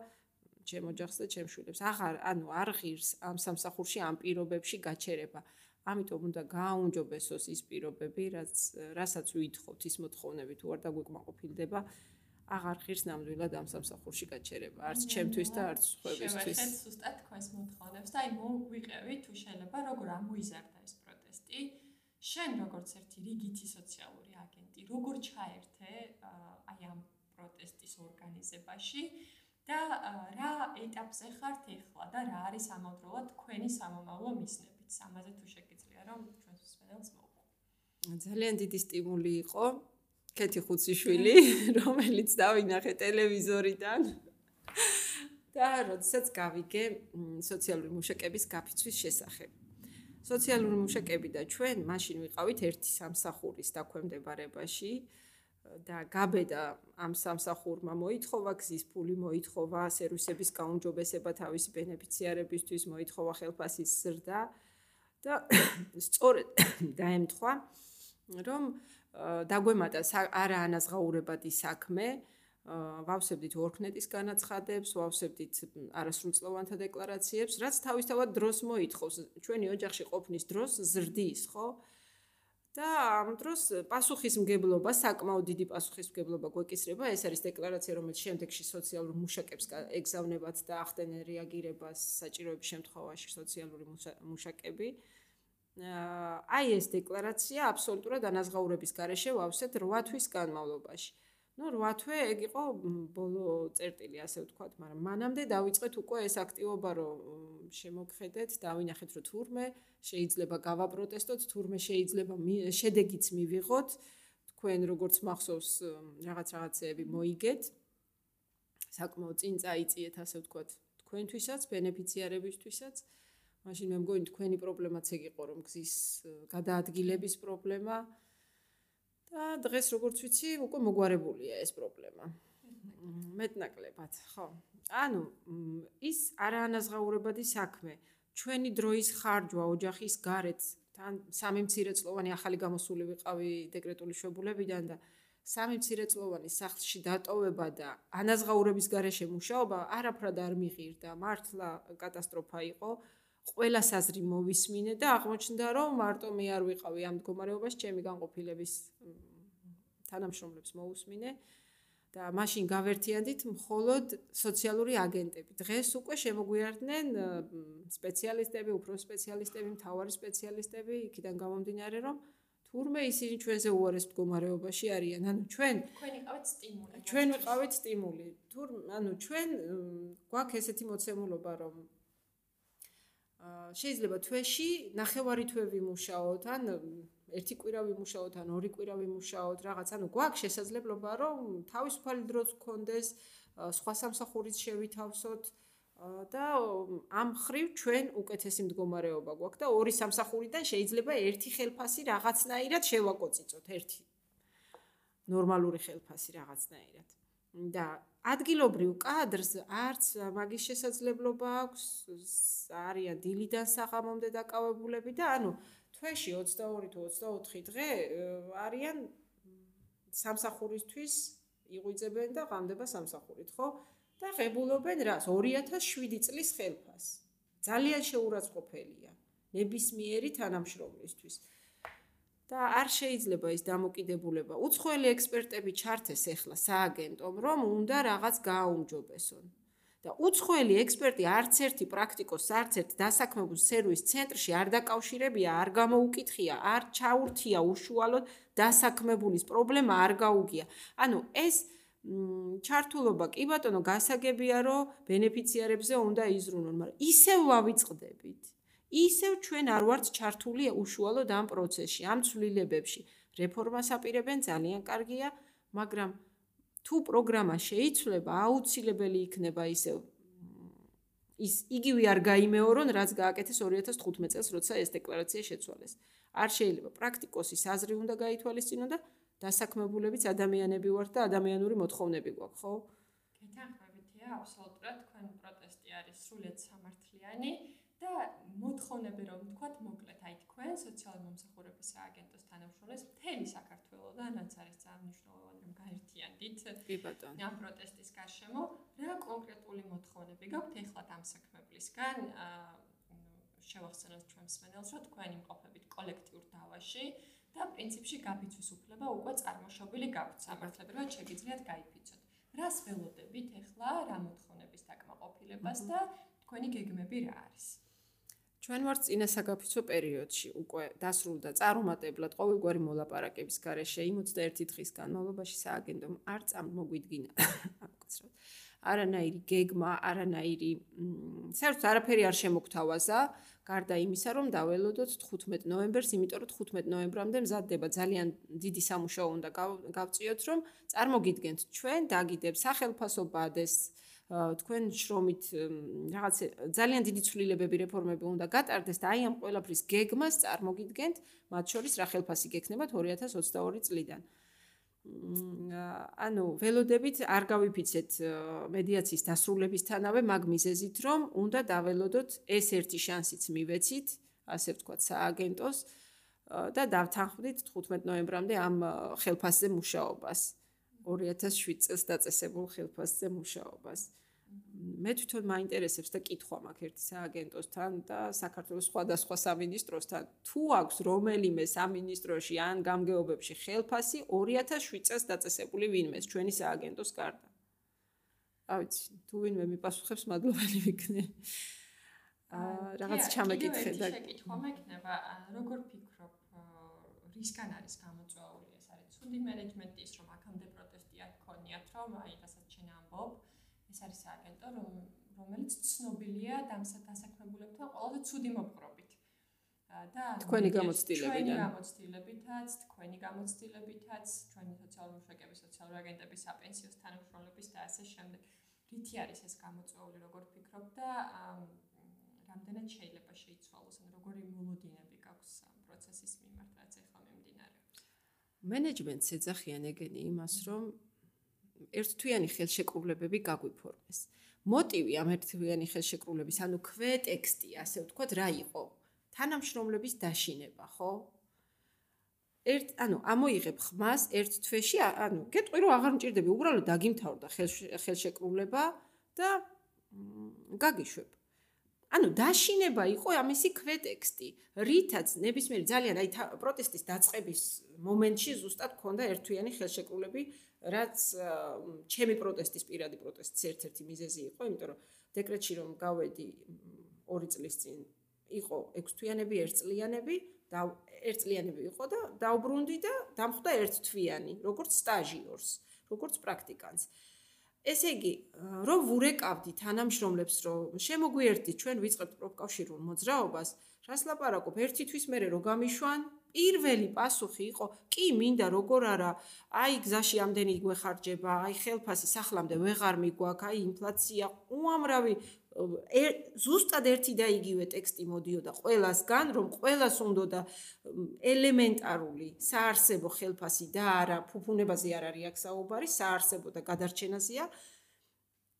ჩემ ოჯახს და ჩემ შვილებს. აღარ, ანუ არ ღირს ამ სამსახურში ამ პირობებში გაჩერება. ამიტომ უნდა გააუნჯობესოს ის პირობები, რაც რასაც ვითხოვთ ის მოთხოვნები თუ არ დაგვიკმაყოფილდება. აღარ ღირს ნამდვილად ამ სამსახურში გაჩერება, არც ჩემთვის და არც სხვებისთვის. შევეხეთ ზუსტად თქვენს მოთხოვნებს და აი მოგვიყევი თუ შეიძლება როგორ ამოიზარდა ეს პროტესტი. შენ როგორც ერთი რიგითი სოციალური აგენტი, როგორ ჩაერთე აი ამ პროტესტის ორგანიზებაში და რა ეტაპზე ხართ ახლა და რა არის ამავდროულად თქვენი სამომავლო მისნებიც? ამაზე თუ შეგიძლია რომ ჩვენს მსმენელს მოვყვო. ძალიან დიდი სტიმული იყო კეთი ხუციშვილი, რომელიც დავინახე ტელევიზორიდან. და როდესაც გავიგე სოციალური მუშაკების გაფიცვის შესახებ. სოციალური მუშაკები და ჩვენ მაშინ ვიყავით ერთი სამსახურის დაქვემდებარებაში და გაბედა ამ სამსახურმა მოითხოვა გზის ფული, მოითხოვა სერვისების გაუმჯობესება თავისი ბენეფიციარებისთვის, მოითხოვა ხელფასის ზრდა და სწორედ დაემთხვა რომ დაგვემატა არაანაზღაურებადი საქმე ვავსებდით ორქნეტის განაცხადებს, ვავსებდით არასრულწლოვანთა დეკლარაციებს, რაც თავისთავად დროს მოითხოვს. ჩვენი ოჯახში ყოფნის დროს ზრდის, ხო? და ამ დროს პასუხისმგებლობა, საკმაოდ დიდი პასუხისმგებლობა გვეკისრება. ეს არის დეკლარაცია, რომელიც შემდეგში სოციალურ მუშაკებს ეგზავნებათ და ახდენენ რეაგირებას საჭიროების შემთხვევაში სოციალური მუშაკები. აი ეს დეკლარაცია აბსოლუტურად ანაზღაურების გარეშე ვავსეთ 8 თვის განმავლობაში. Ну 8 თვე ეგ იყო ბოლო წერტილი ასე ვთქვათ, მაგრამ მანამდე დავიწყეთ უკვე ეს აქტივობა რომ შემოგხედეთ, დავინახეთ რომ თურმე შეიძლება გავაპროტესტოთ, თურმე შეიძლება შედეგიც მივიღოთ. თქვენ როგორც მახსოვს რაღაც რაღაცეები მოიგეთ. საკმაოდ წინ წაიწიეთ ასე ვთქვათ, თქვენთვისაც, ბენეფიციარებისთვისაც. მაშინ მე მგონი თქვენი პრობლემაც ეგ იყო რომ გზის გადაადგილების პრობლემა და დღეს როგორც ვიცი, უკვე მოგვარებულია ეს პრობლემა. მეტნაკლებად, ხო. ანუ ის არაანაზღაურებადი საქმე, ჩვენი დროის ხარჯვა ოჯახის გარეთ, თან სამი მცირეწლოვანი ახალი გამოსული ვიყავი დეკრეტული შვებულებიდან და სამი მცირეწლოვანი სახლში დატოვება და ანაზღაურების გარეშე მუშაობა არაფრად არ მიღირდა, მართლა კატასტროფა იყო. ყველა საზრი მოვისმინე და აღმოჩნდა რომ მარტო მე არ ვიყავი ამ მდგომარეობაში ჩემი განყოფილების თანამშრომლებს მოусმინე და მაშინ გავერთიანდით მხოლოდ სოციალური აგენტები. დღეს უკვე შემოგვიარდნენ სპეციალისტები, უფრო სპეციალისტები, მთავარი სპეციალისტები, იქიდან გამომდინარე რომ თურმე ისინი ჩვენზე უარეს მდგომარეობაში არიან. ანუ ჩვენ თქვენი ყავით სტიმული. ჩვენ ვიყავით სტიმული. თურმე ანუ ჩვენ გვაქვს ესეთი მოცემულობა რომ შეიძლება თვეში ნახევარი თვე ვიმუშაოთ ან ერთი კვირა ვიმუშაოთ ან ორი კვირა ვიმუშაოთ რაღაც. ანუ გვაქვს შესაძლებლობა რომ თავისუფალი დროც გქონდეს სხვა სამსახურით შევითავსოთ და ამ ხრივ ჩვენ უკეთესი მდგომარეობა გვაქვს და ორი სამსახურიდან შეიძლება ერთი ხელფასი რაღაცნაირად შევაკოწიწოთ ერთი ნორმალური ხელფასი რაღაცნაირად. და ადგილობრივ კადრს არც მაგის შესაძლებლობა აქვს არიან დილიდან საღამომდე დაკავებულები და ანუ თვეში 22 თუ 24 დღე არიან სამსახურისთვის იღვიძებენ და ღამდება სამსახურით ხო? და ღებულობენ რას? 2007 წლის ხელფას. ძალიან შეურაცხყოფელია. ნებისმიერი თანამშრომლისთვის და არ შეიძლება ის დამოკიდებულება. უცხოელი ექსპერტები ჩართეს ახლა სააგენტომ, რომ უნდა რაღაც გააუმჯობესონ. და უცხოელი ექსპერტი არც ერთი პრაქტიკოს, არც ერთ დასაქმებულ სერვის ცენტრში არ დაკავშირებია, არ გამოუკითხია, არ ჩაურთია უშუალოდ დასაქმებულის პრობლემა არ გაუგია. ანუ ეს ჩართულობა კი ბატონო გასაგებია, რომ ბენეფიციარებზე უნდა იზრუნონ, მაგრამ ისევ ვავიწყდებით. ისევ ჩვენ არ ვართ ჩართული უშუალოდ ამ პროცესში, ამ ცვლილებებში. რეფორმას აპირებენ, ძალიან კარგია, მაგრამ თუ პროგრამა შეიცვლება, აუცილებელი იქნება ისე ის იგივე არ გამოიმეორონ, რაც გააკეთეს 2015 წელს, როცა ეს დეკლარაცია შეცვალეს. არ შეიძლება პრაქტიკოსის აზრი უნდა გაითვალისწინო და დასაქმებულებიც ადამიანები ვართ და ადამიანური მოთხოვნები გვაქვს, ხო? გეთანხმებითია, აბსოლუტურად, თქვენ პროტესტი არის სრულიად სამართლიანი. და მოთხოვნები რომ ვთქვათ, მოკლედ აი თქვენ სოციალური მომსახურების სააგენტოს თანამშრომლებს მთელი საქართველოსთან, რაც არის ძალიან მნიშვნელოვანი რომ გაერთიანდით. კი ბატონო. ამ პროტესტის გარშემო რა კონკრეტული მოთხოვნები გაქვთ ეხლა ამ საქმებლისგან? შევახსენოთ ჩვენ მსმენელს, რომ თქვენ იმყოფებით კოლექტიურ დავაში და პრინციპში გაფიცვის უფლება უკვე წარმოშობილი გაქვთ სამართლებრივად შეგიძლიათ გაიფიცოთ. რას ველოდებით ეხლა რა მოთხოვნების დაკმაყოფილებას და თქვენი გეგმები რა არის? ჩვენ ვართ წინა საგაფიცო პერიოდში, უკვე დასრულდა წარუმატებლად ყოველგვარი მოლაპარაკების გარეშე 61 დღის განმავლობაში სააგენტომ არ წამოგვიდგინა. აკაცროთ. არანაირი გეგმა, არანაირი საერთოდ არაფერი არ შემოგთავაზა, გარდა იმისა, რომ დაველოდოთ 15 ნოემბერს, იმიტომ რომ 15 ნოემბრამდე მზადდება ძალიან დიდი სამუშაო უნდა გავწიოთ, რომ წარმოგიდგენთ ჩვენ დაგიდებ სახელმწიფო ბადეს თქვენ შრომით რაღაც ძალიან დიდი ცვლილებები რეფორმები უნდა გატარდეს და აი ამ ყველაფრის გეგმას წარმოგიდგენთ, მათ შორის რა ხელფასი გექნებათ 2022 წლიდან. ანუ ველოდებით არ გავიფიცეთ მედიაციის დასრულებისთანავე მაგ მიზეზით, რომ უნდა დაველოდოთ ეს ერთი შანსიც მივეცით, ასე ვთქვათ, სააგენტოს და დავთანხმდით 15 ნოემბრამდე ამ ხელფასზე მუშაობას. 2007 წელს დაწესებულ ხელფასზე მუშაობას. მე თვითონ მაინტერესებს და კითხვა მაქვს ერთი სააგენტოსთან და საქართველოს სხვადასხვა სამინისტროსთან. თუ აქვს რომელიმე სამინისტროში ან გამგეობებში ხელფასი 2007 წელს დაწესებული ვინმეს ჩვენი სააგენტოს გარდა. ავიცი, თუ ვინმე მიპასუხებს, მადლობელი ვიქნე. აა რაღაც ჩამეკითხე და კითხვა მექნება, როგორ ფიქრობ, რისგან არის გამოწვეული ეს არის ცუდი მენეჯმენტის რომ აქამდე არ ქონიათ რომ აი რასაც შენ ამბობ ეს არის აგენტო რომ რომელიც ცნობილია დამსაქმებულებთან ყველაზე ცუდი მოპყრობით. და თქვენი გამოცდილებიდან. თქვენი გამოცდილებითაც თქვენი გამოცდილებითაც ჩვენი სოციალური მუშაკების სოციალური აგენტების საპენსიო თანამშრომლების და ასე შემდეგ რითი არის ეს გამოწვეული როგორ ფიქრობ და რამდენად შეიძლება შეიცვალოს ან როგორი მოლოდინები გაქვს ამ პროცესის მიმართ რაც ახლა მიმდინარეობს? მენეჯმენტს ეძახიან ეგენი იმას რომ ერთთვიანი ხელშეკრულებები გაგვიფორმეს. მოტივი ამ ერთთვიანი ხელშეკრულების, ანუ ქვეტექსტი, ასე ვთქვათ, რა იყო? თანამშრომლების დაშინება, ხო? ერთ, ანუ ამოიღებ ხმას ერთ თვეში, ანუ გეტყვი რომ აღარ მჭirdები, უბრალოდ დაგიმთავრდა ხელშეკრულება და გაგიშვებ. ანუ დაშინება იყო ამისი ქვეტექსტი, რითაც ნებისმიერი ძალიან აი პროტესტის დაწყების მომენტში ზუსტად ქონდა ერთთვიანი ხელშეკრულები რაც ჩემი პროტესტის პირადი პროტესტის ერთ-ერთი მიზეზი იყო, იმიტომ რომ დეკრეტში რომ გავედი 2 წლის წინ იყო 6 თვიანები, 1 წლიანები და 1 წლიანები იყო და დაუბრუნდი და დამხვდა 1 თვიანი, როგორც სტაჟიორს, როგორც პრაქტიკანტს. ესე იგი, რომ ვურეკავდი თანამშრომლებს, რომ შემოგვიერთდი ჩვენ ვიწყებთ პროფკავშირულ მოძრაობას, რას ლაპარაკობ, ერთი თვის მერე რო გამიშვან, პირველი პასუხი იყო კი მინდა როგორ არა აი გზაში ამდენი გვეხარჯება აი ხელფასი სახლამდე ვეღარ მიგვაქვს აი ინფლაცია უამრავი ზუსტად ერთი და იგივე ტექსტი მოდიოდა ყველასგან რომ ყველას უნდა და ელემენტარული საარსებო ხელფასი და არა ფუფუნებაზე არ არის აქ საუბარი საარსებო და გადარჩენაზეა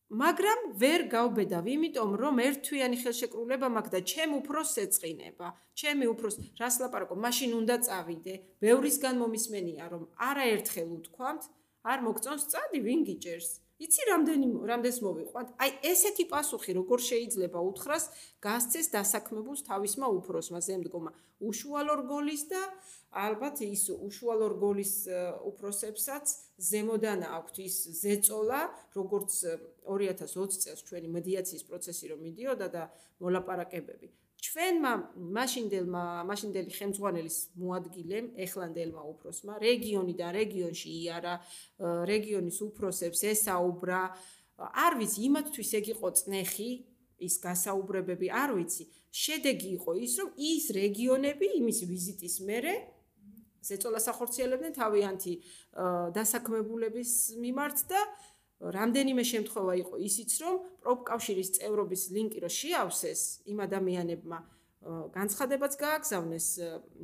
მაგრამ ვერ გავბედავ, იმიტომ რომ ერთთვიანი ხელშეკრულება მაქვს და ჩემ უფროს ეწყინება. ჩემი უფროს რას ლაპარაკობ, მაშინ უნდა წავიდე. ბევრისგან მომისმენია, რომ არაერთხელ უთქვამთ, არ მოგწონს წადი, ვინ გიჭერს? იცი რამდენი რამდენს მოვიყვანთ? აი ესეთი პასუხი როგორ შეიძლება უთხრას გასცეს დასაქმებულს თავისმა უფროსმა ზემდგომა უშუალო რგოლის და ალბათ ის უშუალო რგოლის უფროსებსაც ზემოდან აქვთ ის ზეწოლა როგორც 2020 წელს ჩვენი მედიაციის პროცესი რომ მიდიოდა და მოლაპარაკებები ჩვენმა მაშინდელმა მაშინდელი ხელმძღვანელის მოადგილემ ეხლანდელმა უფროსმა რეგიონიდან რეგიონში იარა რეგიონის უფროსებს ესაუბრა. არ ვიცი იმათთვის ეგ იყო წნეხი ის გასაუბრებები არ ვიცი. შედეგი იყო ის რომ ის რეგიონები იმის ვიზიტის მერე ზეწოლას ახორციელებდნენ თავიანთი დასაქმებულების მიმართ და რამდენიმე შემთხვევა იყო ისიც, რომ პროფკავშირის წევრობის ლინკი რო შეავსეს იმ ადამიანებმა განცხადებაც გააგზავნეს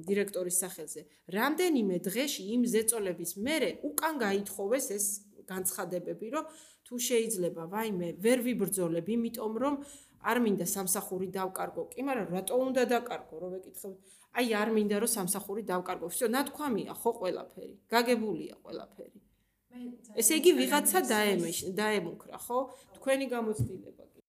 დირექტორის სახელზე. რამდენიმე დღეში იმ ზეწოლების მერე უკან გაითხოვეს ეს განცხადებები, რომ თუ შეიძლება, ვაიმე, ვერ ვიბრძოლებ, იმიტომ რომ არ მინდა სამსახური დავკარგო. კი, მაგრამ რატო უნდა დაკარგო, რომ ვეკითხებ? აი, არ მინდა რომ სამსახური დავკარგო. всё, ნათქვამია ხო ყველაფერი. გაგებულია ყველაფერი. ესე იგი ვიღაცა დაემეშ დაემუქრა, ხო? თქვენი გამოცდილება კი.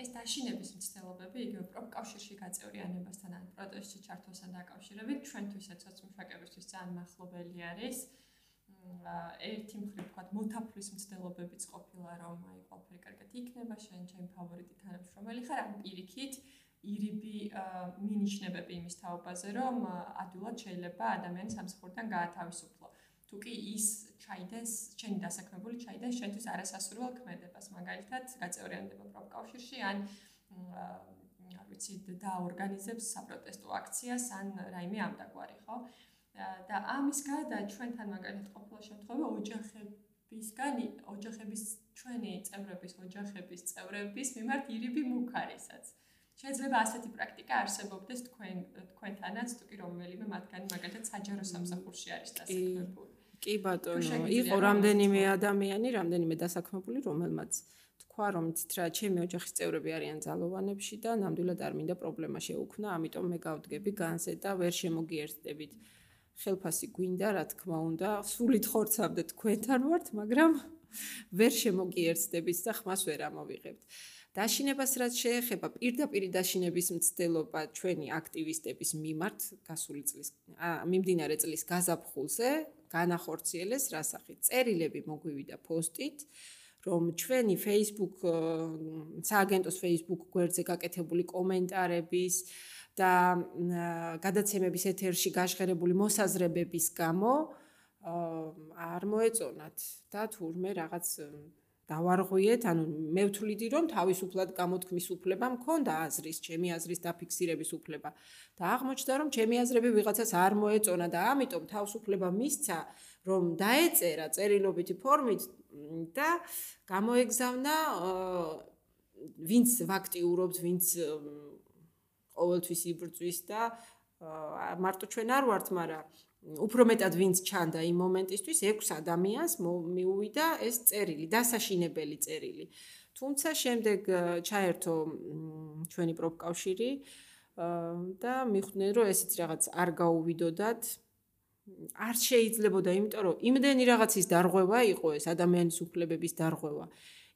ეს დაშინების მცდელობები იგივე პროფკავშირში გაწევრიანებასთან ან პროტესტში ჩართვასთან დაკავშირებით ჩვენთვისაც სოციალურშაკებისთვის ძალიან მახლობელი არის. ერთი მხრივ თქვა მოთაფლის მცდელობებიც ყოფილა რომ აი ყველაფერი კარგად იქნება შენ ჩემი ფავორიტი თანამშრომელი ხარ ან პირიქით ირიბი მინიშნებები იმის თაობაზე რომ ადვილად შეიძლება ადამიანის სამსხურიდან გაათავისუფლო თუ კი ის ჩაიდეს ჩემი დასაქმებული ჩაიდეს შენთვის არასასურველ ქმედებას მაგალითად გაწევრიანდება პროფკავშირში ან არ ვიცი დაორგანიზებს საპროტესტო აქციას ან რაიმე ამდაგვარი ხო? და ამის გარდა ჩვენთან მაგალითად ყოფილა შემთხვევა ოჯახებისგან ოჯახების ჩვენი წევრების ოჯახების წევრების მიმართ ირიბი მუქარისაც. შეიძლება ასეთი პრაქტიკა არსებობდეს თქვენ თქვენთანაც თუ კი რომელიმე მათგანი მაგალითად საჯარო სამსახურში არის დასაქმებული კი ბატონო იყო რამდენიმე ადამიანი რამდენიმე დასაქმებული რომელმაც თქვა რომ თით რა ჩემი ოჯახის წევრები არიან ძალოვანებში და ნამდვილად არ მინდა პრობლემა შეუქმნა ამიტომ მე გავდგები განზე და ვერ შემოგიერთდებით ხელფასი გვინდა, რა თქმა უნდა, სულით ხორცამდე თქვენთან ვართ, მაგრამ ვერ შემოგიერთდებით და ხმას ვერ ამოვიღებთ. დაშინებას რაც შეეხება პირდაპირ დაშინების მცდელობა ჩვენი აქტივისტების მიმართ გასული წლის მიმდინარე წლის გაზაფხულზე განახორციელეს რასახით წერილები მოგვივიდა პოსტით რომ ჩვენი Facebook სააგენტოს Facebook გვერდზე გაკეთებული კომენტარების და გადაცემების ეთერში გაჟღერებული მოსაზრებების გამო არ მოეწონათ და თურმე რაღაც დავარღვიეთ, ანუ მე ვთვლიდი რომ თავისუფლად გამოთქმის უფლება მქონდა აზრის, ჩემი აზრის დაფიქსირების უფლება. და აღმოჩნდა რომ ჩემი აზრები ვიღაცას არ მოეწონა და ამიტომ თავისუფლება მისცა რომ დაეწერა წერილობითი ფორმით და გამოეგზავნა ვინც ვაქტიურობს, ვინც ყოველთვის იბრძვის და მარტო ჩვენ არ ვართ, მაგრამ უფრო მეტად ვინც ჩანდა იმ მომენტისთვის 6 ადამიანს მიუვიდა ეს წერილი, დასაშინებელი წერილი. თუმცა შემდეგ ჩაერთო ჩვენი პროფკავშირი და მიხვდნენ რომ ესეც რაღაც არ გაუვიდოდათ. არ შეიძლებოდა, იმიტომ რომ იმდენი რაღაცის დარღვევა იყო ეს ადამიანის უფლებების დარღვევა.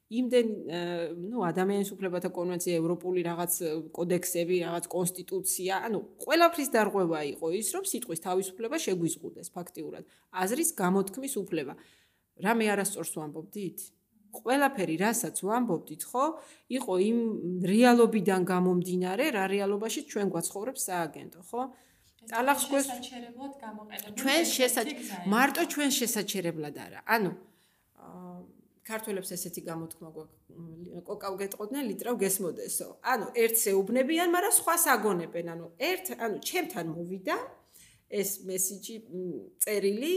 იმდენ ნუ ადამიანის უფლებათა კონვენცია, ევროპული რაღაც კოდექსები, რაღაც კონსტიტუცია, ანუ ყველაფრის დარღვევა იყო ის, რომ სიტყვის თავისუფლება შეგვიზღუდეს ფაქტიურად. აზრის გამოთქმის უფლება. რამე არასწორს ვამბობდით? ყველაფერი, რასაც ვამბობდით, ხო, იყო იმ რეალობიდან გამომდინარე, რა რეალობაში ჩვენ გვაცხოვრებს სააგენტო, ხო? ტალახს გვეს შესაჩერებლად გამოყენებული. ჩვენ შესაჩერებლად მარტო ჩვენ შესაჩერებლად არა. ანუ ქართველებს ესეთი გამოთქმა გვაქვს კოკავ გეტყოდნენ ლიტრავ გესმოდესო. ანუ ერთს ეუბნებიან მაგრამ სხვას აგონებენ ანუ ერთ ანუ ჩემთან მოვიდა ეს მესიჯი წერილი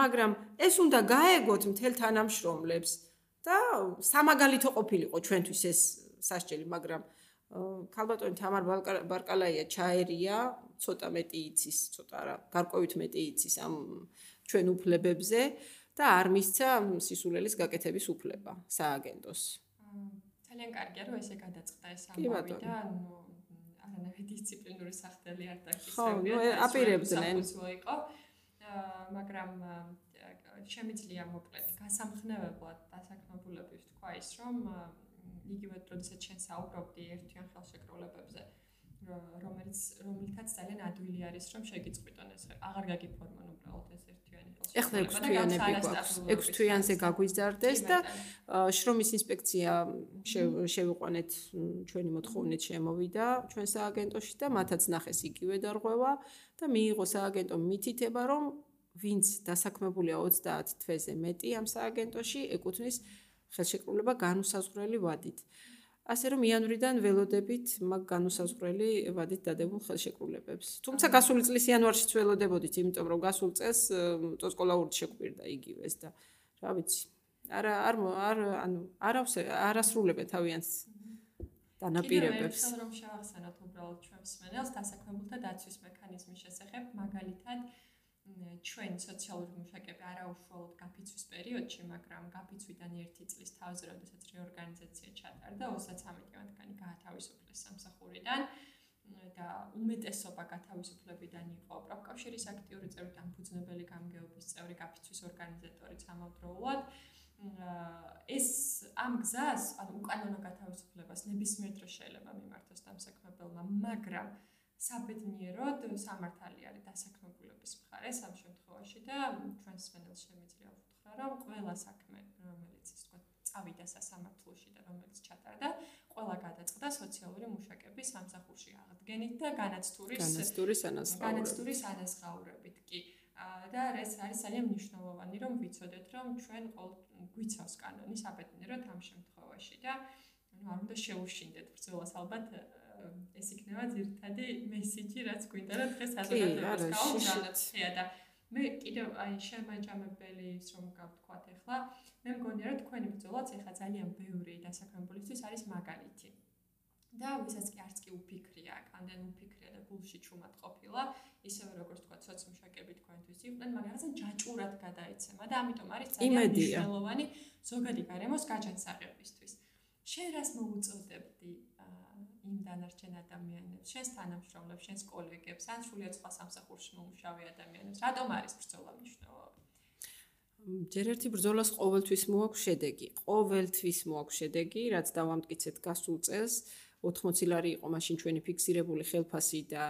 მაგრამ ეს უნდა გაეგოთ მთელ თანამშრომლებს და სამაგალითო ყოფილიყო ჩვენთვის ეს სასჯელი მაგრამ ქალბატონი თამარ ბარკალაია ჩაერია ცოტა მეტი იცის ცოტა რა გარკვევით მეტი იცის ამ ჩვენ უფლებებზე და არ მისცა სისულელის გაკეთების უფლება სააგენტოს. ძალიან კარგია რომ ესე გადაწყდა ეს ამბავი და ნუ არანაირი დისციპლინური სახდელი არ დაქის. ხო, ნუ აპირებდნენ. მაგრამ შემიძლია მოკლედ გასამხნევებლად დასაქმებულების თქვა ის რომ იგივე როდესაც შენ საუბრობდი ერთიან ხელშეკრულებებზე რომელიც რომლითაც ძალიან ადვილი არის რომ შეგიწყვიტონ ეს აღარ გაგიფორმონ უბრალოდ ეს ერთიანი ხელშეკრულება. ეხლა 6 თვიანები გვაქვს. 6 თვიანზე გაგვიზარდეს და შრომის ინსპექცია შევიყვანეთ ჩვენი მოთხოვნით შემოვიდა ჩვენ სააგენტოში და მათაც ნახეს იგივე დარღვევა და მიიღო სააგენტო მითითება რომ ვინც დასაქმებულია 30 თვეზე მეტი ამ სააგენტოში ეკუთვნის ხელშეკრულება განუსაზღვრელი ვადით. ასე რომ იანვრიდან ველოდებით მაგ განუსაზღვრელი ვადით დადებულ ხელშეკრულებებს. თუმცა გასული წლის იანვარშიც ველოდებოდით, იმიტომ რომ გასულ წელს წოწყოლაური შეგვირდა იგივეს და რა ვიცი. არა არ არ ანუ არავს არასრულებენ თავიანს დანაპირებებს. კიდევ რომ შევახსენოთ უბრალოდ ჩვენს მენელს დასაქმებულთა დაცვის მექანიზმის შესახებ, მაგალითად ჩვენ სოციალური მუშაკები არაუშუალოდ გაფიცვის პერიოდში, მაგრამ გაფიცვიდან ერთი წლის თავზე, როდესაც რეორგანიზაცია ჩატარდა, 33 მათგანი გაათავისუფლეს სამსახურიდან და უმეტესობა გათავისუფლებიდან იყო პროფკავშირის აქტიური წევრი და ფუძნებელი გამგეობის წევრი გაფიცვის ორგანიზატორი სამავდროულად. ეს ამ გზას, ანუ უკანონო გათავისუფლებას ნებისმიერ დროს შეიძლება მიმართოს დამსაქმებელმა, მაგრამ საბედნიეროდ სამართალი არის დასაქმებულების მხარეს ამ შემთხვევაში და ჩვენს მენელს შემიძლია ვთქვა, რომ ყველა საქმე, რომელიც თქვა, წავიდა სასამართლოში და რომელიც ჩატარდა, ყველა გადაწყდა სოციალური მუშაკების სამსახურში აღდგენით და განაცდურის განაცდურის ანაზღაურებით. განაცდურის ანაზღაურებით, კი. და ეს არის ძალიან მნიშვნელოვანი, რომ ვიცოდეთ, რომ ჩვენ ყოველ გვიცავს კანონი საბედნიეროდ ამ შემთხვევაში და ანუ არ უნდა შეუშინდეთ ბრძოლას ალბათ ეს იქნება ძირითადი მესიჯი, რაც გვინდა რა დღეს საზოგადოებას გავუგზავნოთ და მე კიდევ აი შემაჯამებელი ის რომ გავთქვათ ახლა, მე მგონია რომ თქვენი ბრძოლაც ახლა ძალიან ბევრი დასაქმებულისთვის არის მაგალითი. და ვისაც კი არც კი უფიქრია, კანდენ უფიქრია და გულში ჩუმად ყოფილა, ისევე როგორც თქვა სოციმშაკები თქვენთვის იყვნენ, მაგრამ რაღაცა ჯაჭურად გადაიცემა და ამიტომ არის ძალიან მნიშვნელოვანი ზოგადი გარემოს გაჩენსაღებისთვის. შენ რას მოუწოდებდი იმ დანარჩენ ადამიანებს, შენს თანამშრომლებს, შენს კოლეგებს, ან სრულიად სხვა სამსახურში მომუშავე ადამიანებს, რატომ არის ბრძოლა მნიშვნელოვანი? ჯერ ერთი ბრძოლას ყოველთვის მოაქვს შედეგი. ყოველთვის მოაქვს შედეგი, რაც დავამტკიცეთ გასულ წელს. 80 ლარი იყო მაშინ ჩვენი ფიქსირებული ხელფასი და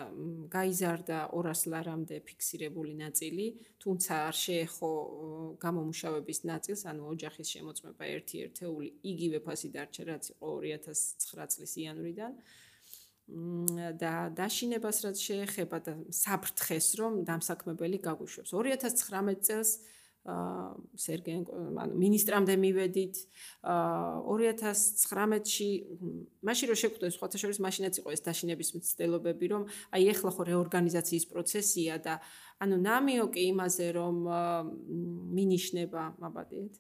გაიზარდა 200 ლარამდე ფიქსირებული ნაწილი, თუმცა არ შეეხო გამომუშავების ნაწილს, ანუ ოჯახის შემოწმება ერთი ერთეული იგივე ფასი დარჩა, რაც იყო 2009 წლის იანვრიდან. და დაშინებას რაც შეეხება და საფრთხეს რომ დამსაქმებელი გაგუშვებს 2019 წელს სერგენ ანუ ministrამდე მივედით 2019-ში მაშინ რო შეგვხვდეს სხვათა შორის მაშინაც იყო ეს დაშინების მცდელობები რომ აი ეხლა ხო რეორგანიზაციის პროცესია და ანუ ნამიოკი იმაზე რომ მინიშნება მაბადეთ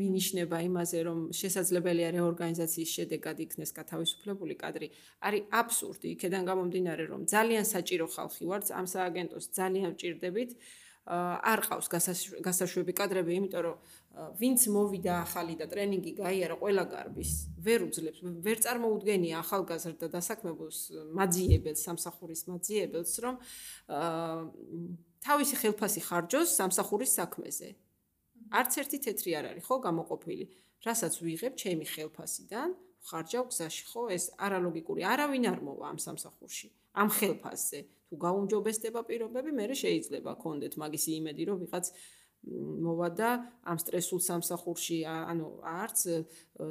მინიშნება იმაზე რომ შესაძლებელია რეორგანიზაციის შედეგად იქნეს გათავისუფლებული კადრი. არის აბსურდი იქედან გამომდინარე რომ ძალიან საჭირო ხალხი ვართ ამ სააგენტოს ძალიან ვჭირდებით არ ყავს გასაშვები კადრები, იმიტომ რომ ვინც მოვიდა ახალი და ტრენინგი გაიარა ყველა გარბის, ვერ უძლებს, ვერ წარმოუდგენია ახალგაზრდა დასაქმებულს მაძიებელს, სამსახურის მაძიებელს, რომ თავისი ხელფასი ხარჯოს სამსახურის საქმეზე. არც ერთი თეთრი არ არის, ხო, გამოყოფილი. რასაც ვიღებ ჩემი ხელფასიდან, ხარჯავ გზაში, ხო, ეს არალოგიკური, არავინ არ მოვა ამ სამსახურში, ამ ხელფასზე. თუ გაუნჯობესდება პირობები, მე შეიძლება გქონდეთ მაგის იმედი, რომ ვიღაც მოვა და ამ სტრესულ სამსახურში, ანუ არც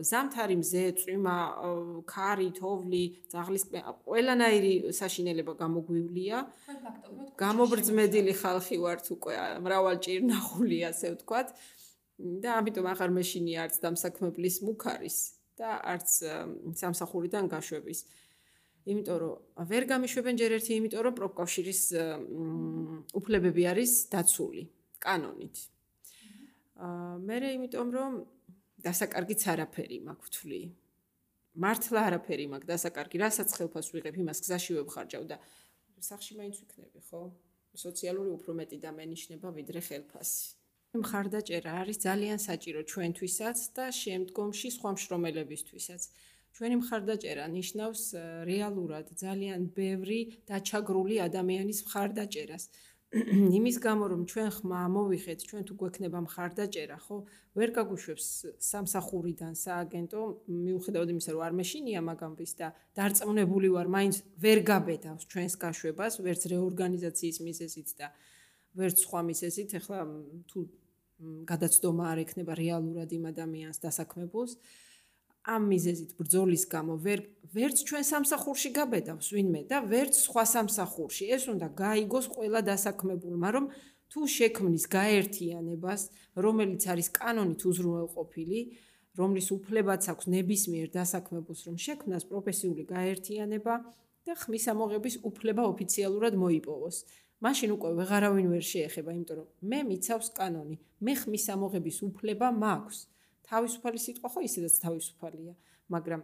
ზამთარი მზე, წვიმა, ქარი, თოვლი, ძაღლის ყველანაირი საშინელება გამოგვივლია. გამობრძმედილი ხალხი ვართ უკვე, მრავალჭირნახული ასე ვთქვათ. და ამიტომ აღარ მეშინია არც დამსაქმებლის მუქარის და არც სამსახურიდან გაშვების. იმიტომ რომ ვერ გამიშვებენ ჯერ ერთი იმიტომ რომ პროფკავშირის უფლებები არის დაცული კანონით. აა მე იმიტომ რომ დასაკარგიც არაფერი მაქვს ვთვლი. მართლა არაფერი მაქვს დასაკარგი, რასაც ხელფას ვიღებ, იმას გზაში ვებხარჯავ და სახში მაინც ვიქნები, ხო? სოციალური უფრო მეტი და მენიშნება ვიდრე ხელფასი. მხარდაჭერა არის ძალიან საჭირო ჩვენთვისაც და შემდგომში სხვა მშრომელებისთვისაც. ჩვენი მხარდაჭერა ნიშნავს რეალურად ძალიან ბევრი დაჩაგრული ადამიანის მხარდაჭერას. იმის გამო რომ ჩვენ ხმა მოვიხეთ, ჩვენ თუ გვექნება მხარდაჭერა, ხო, ვერ გაგუშვებს სამსახურიდან სააგენტო, მიუხედავად იმისა, რომ არ მეშინია მაგამბის და დარწმუნებული ვარ, მაინც ვერ გაბედავს ჩვენს გაშვებას, ვერც რეორგანიზაციის მიზეზით და ვერც სხვა მიზეზით, ეხლა თუ გადაცდომა არ ექნება რეალურად იმ ადამიანს დასაქმებულს, ამ მიზეზით ბრძოლის გამო ვერ ვერც ჩვენ სამსახურში გაბედავს ვინმე და ვერც სხვა სამსახურში ეს უნდა გაიგოს ყველა დასაქმებულმა რომ თუ შექმნის გაერთიანებას რომელიც არის კანონით უზრუნველყოფილი რომლის უფლებაც აქვს ნებისმიერ დასაქმებულს რომ შექმნას პროფესიული გაერთიანება და ხმის ამოღების უფლება ოფიციალურად მოიპოვოს. მაშინ უკვე ვეღარავინ ვერ შეეხება, იმიტომ რომ მე მიცავს კანონი, მე ხმის ამოღების უფლება მაქვს. თავისუფალი სიტყვა ხო ისედაც თავისუფალია, მაგრამ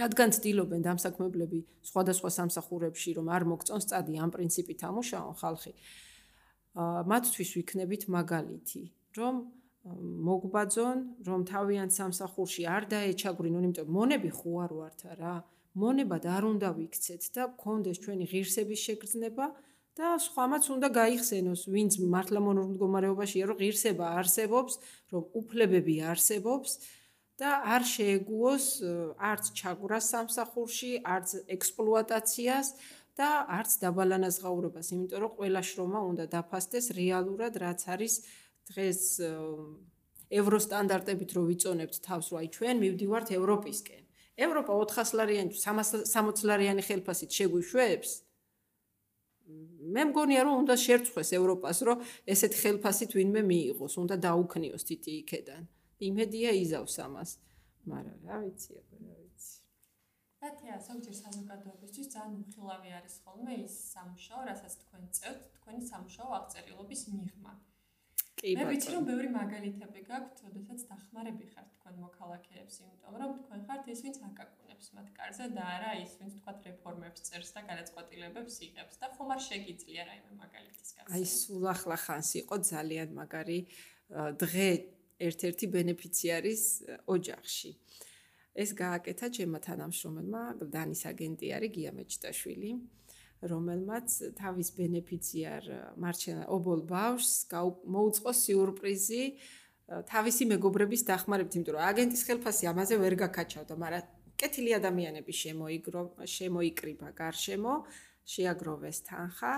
რადგან ცდილობენ დამსაქმებლები სხვადასხვა სამსახურებში რომ არ მოგწონს წადი ამ პრინციპით ამუშაონ ხალხი, მათთვის ვიქნებით მაგალითი, რომ მოგბაძონ, რომ თავიანთ სამსახურში არ დაეჩაგვრინონ, იმიტომ მონები ხო არ ვართ რა. მონებად არ უნდა ვიქცეთ და გქონდეს ჩვენი ღირსების შეგრძნება და სხვამაც უნდა გაიხსენოს, ვინც მართლა მონურ მდგომარეობაშია, რომ ღირსება არსებობს, რომ უფლებები არსებობს და არ შეეგუოს არც ჩაგვრას სამსახურში, არც ექსპლუატაციას და არც დაბალანაზღაურებას, იმიტომ რომ ყველა შრომა უნდა დაფასდეს რეალურად, რაც არის დღეს ევროსტანდარტებით რო ვიწონებთ თავს, რომ აი ჩვენ მივდივართ ევროპისკენ. ევროპა 400 ლარიანი 360 ლარიანი ხელფასით შეგვიშვებს. მე მგონია რომ უნდა შერწყვეს ევროპას, რომ ესეთ ხელფასით ვინმე მიიღოს, უნდა დაუქნიოს თითი იქედან. იმედია იზავს ამას. მაგრამ რა ვიცი, რა ვიცი. ათია ზოგჯერ საზოგადოებისთვის ძალიან მხილავი არის ხოლმე ის სამუშაო, რასაც თქვენ წევთ, თქვენი სამუშაო აღწერილობის მიღმა. კი ბატონო. მე ვიცი რომ ბევრი მაგალითები გაქვთ, ოდესაც დახმარები ხართ თქვენ მოქალაქეებს, იმიტომ რომ თქვენ ხართ ის, ვინც აკაკუნებს მათ კარზე და არა ის, ვინც თქვათ რეფორმებს წერს და გადაწყვეტილებებს იღებს და ხომ არ შეგიძლია რაიმე მაგალითის გასაგები. აი სულ ახლა ხანს იყო ძალიან მაგარი დღე ერთ-ერთი ბენეფიციარის ოჯახში. ეს გააკეთა ჩემმა თანამშრომელმა, დანის აგენტი არის გია მეჩტაშვილი. რომელმაც თავის ბენეფიციარ მარჩენა ობოლ ბავშვს მოუწყო სიურპრიზი თავისი მეგობრების დახმარებით, იმიტომ რომ აგენტის ხელფასი ამაზე ვერ გაკაჩავდა, მაგრამ კეთილი ადამიანები შემოიგრო, შემოიკრიბა გარშემო, შეაგროვეს თანხა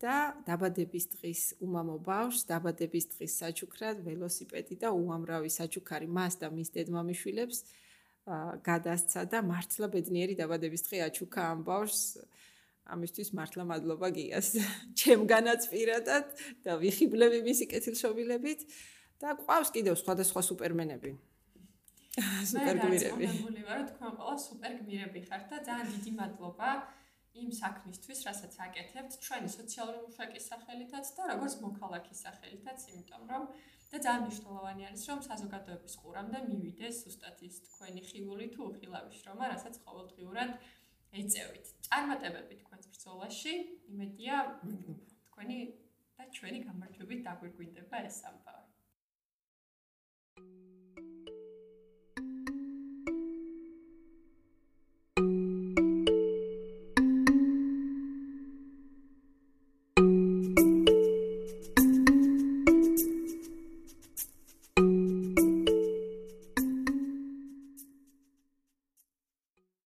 და დაბადების დღის უმამო ბავშვს დაბადების დღის საჩუქრად ველოსიპედი და უამრავი საჩუქარი მას და მის დედმამიშვილებს გადასცა და მართლა ბედნიერი დაბადების დღე აჩუქა ამ ბავშვს ამისთვის მართლა მადლობა გიას. ჩემგანაც პირადად და ვიხიბლები მისი კეთილშობილებით და ყავს კიდევ სხვადასხვა სუპერმენები სუპერგმირები მე ვარ თქვენ ყველა სუპერგმირები ხართ და ძალიან დიდი მადლობა იმ საქმისთვის რასაც აკეთებთ ჩვენი სოციალური მუშაკის სახელითაც და როგორც მოქალაქის სახელითაც იმიტომ რომ და ძალიან მნიშვნელოვანი არის რომ საზოგადოების ყურამდე მივიდეს ზუსტად ის თქვენი ხილული თუ უხილავი შრომა რასაც ყოველდღიურად ეწევით. წარმატებები თქვენს ბრძოლაში. იმედია თქვენი და ჩვენი გამარჯვებით დაგვირგვინდება ეს ამბავი.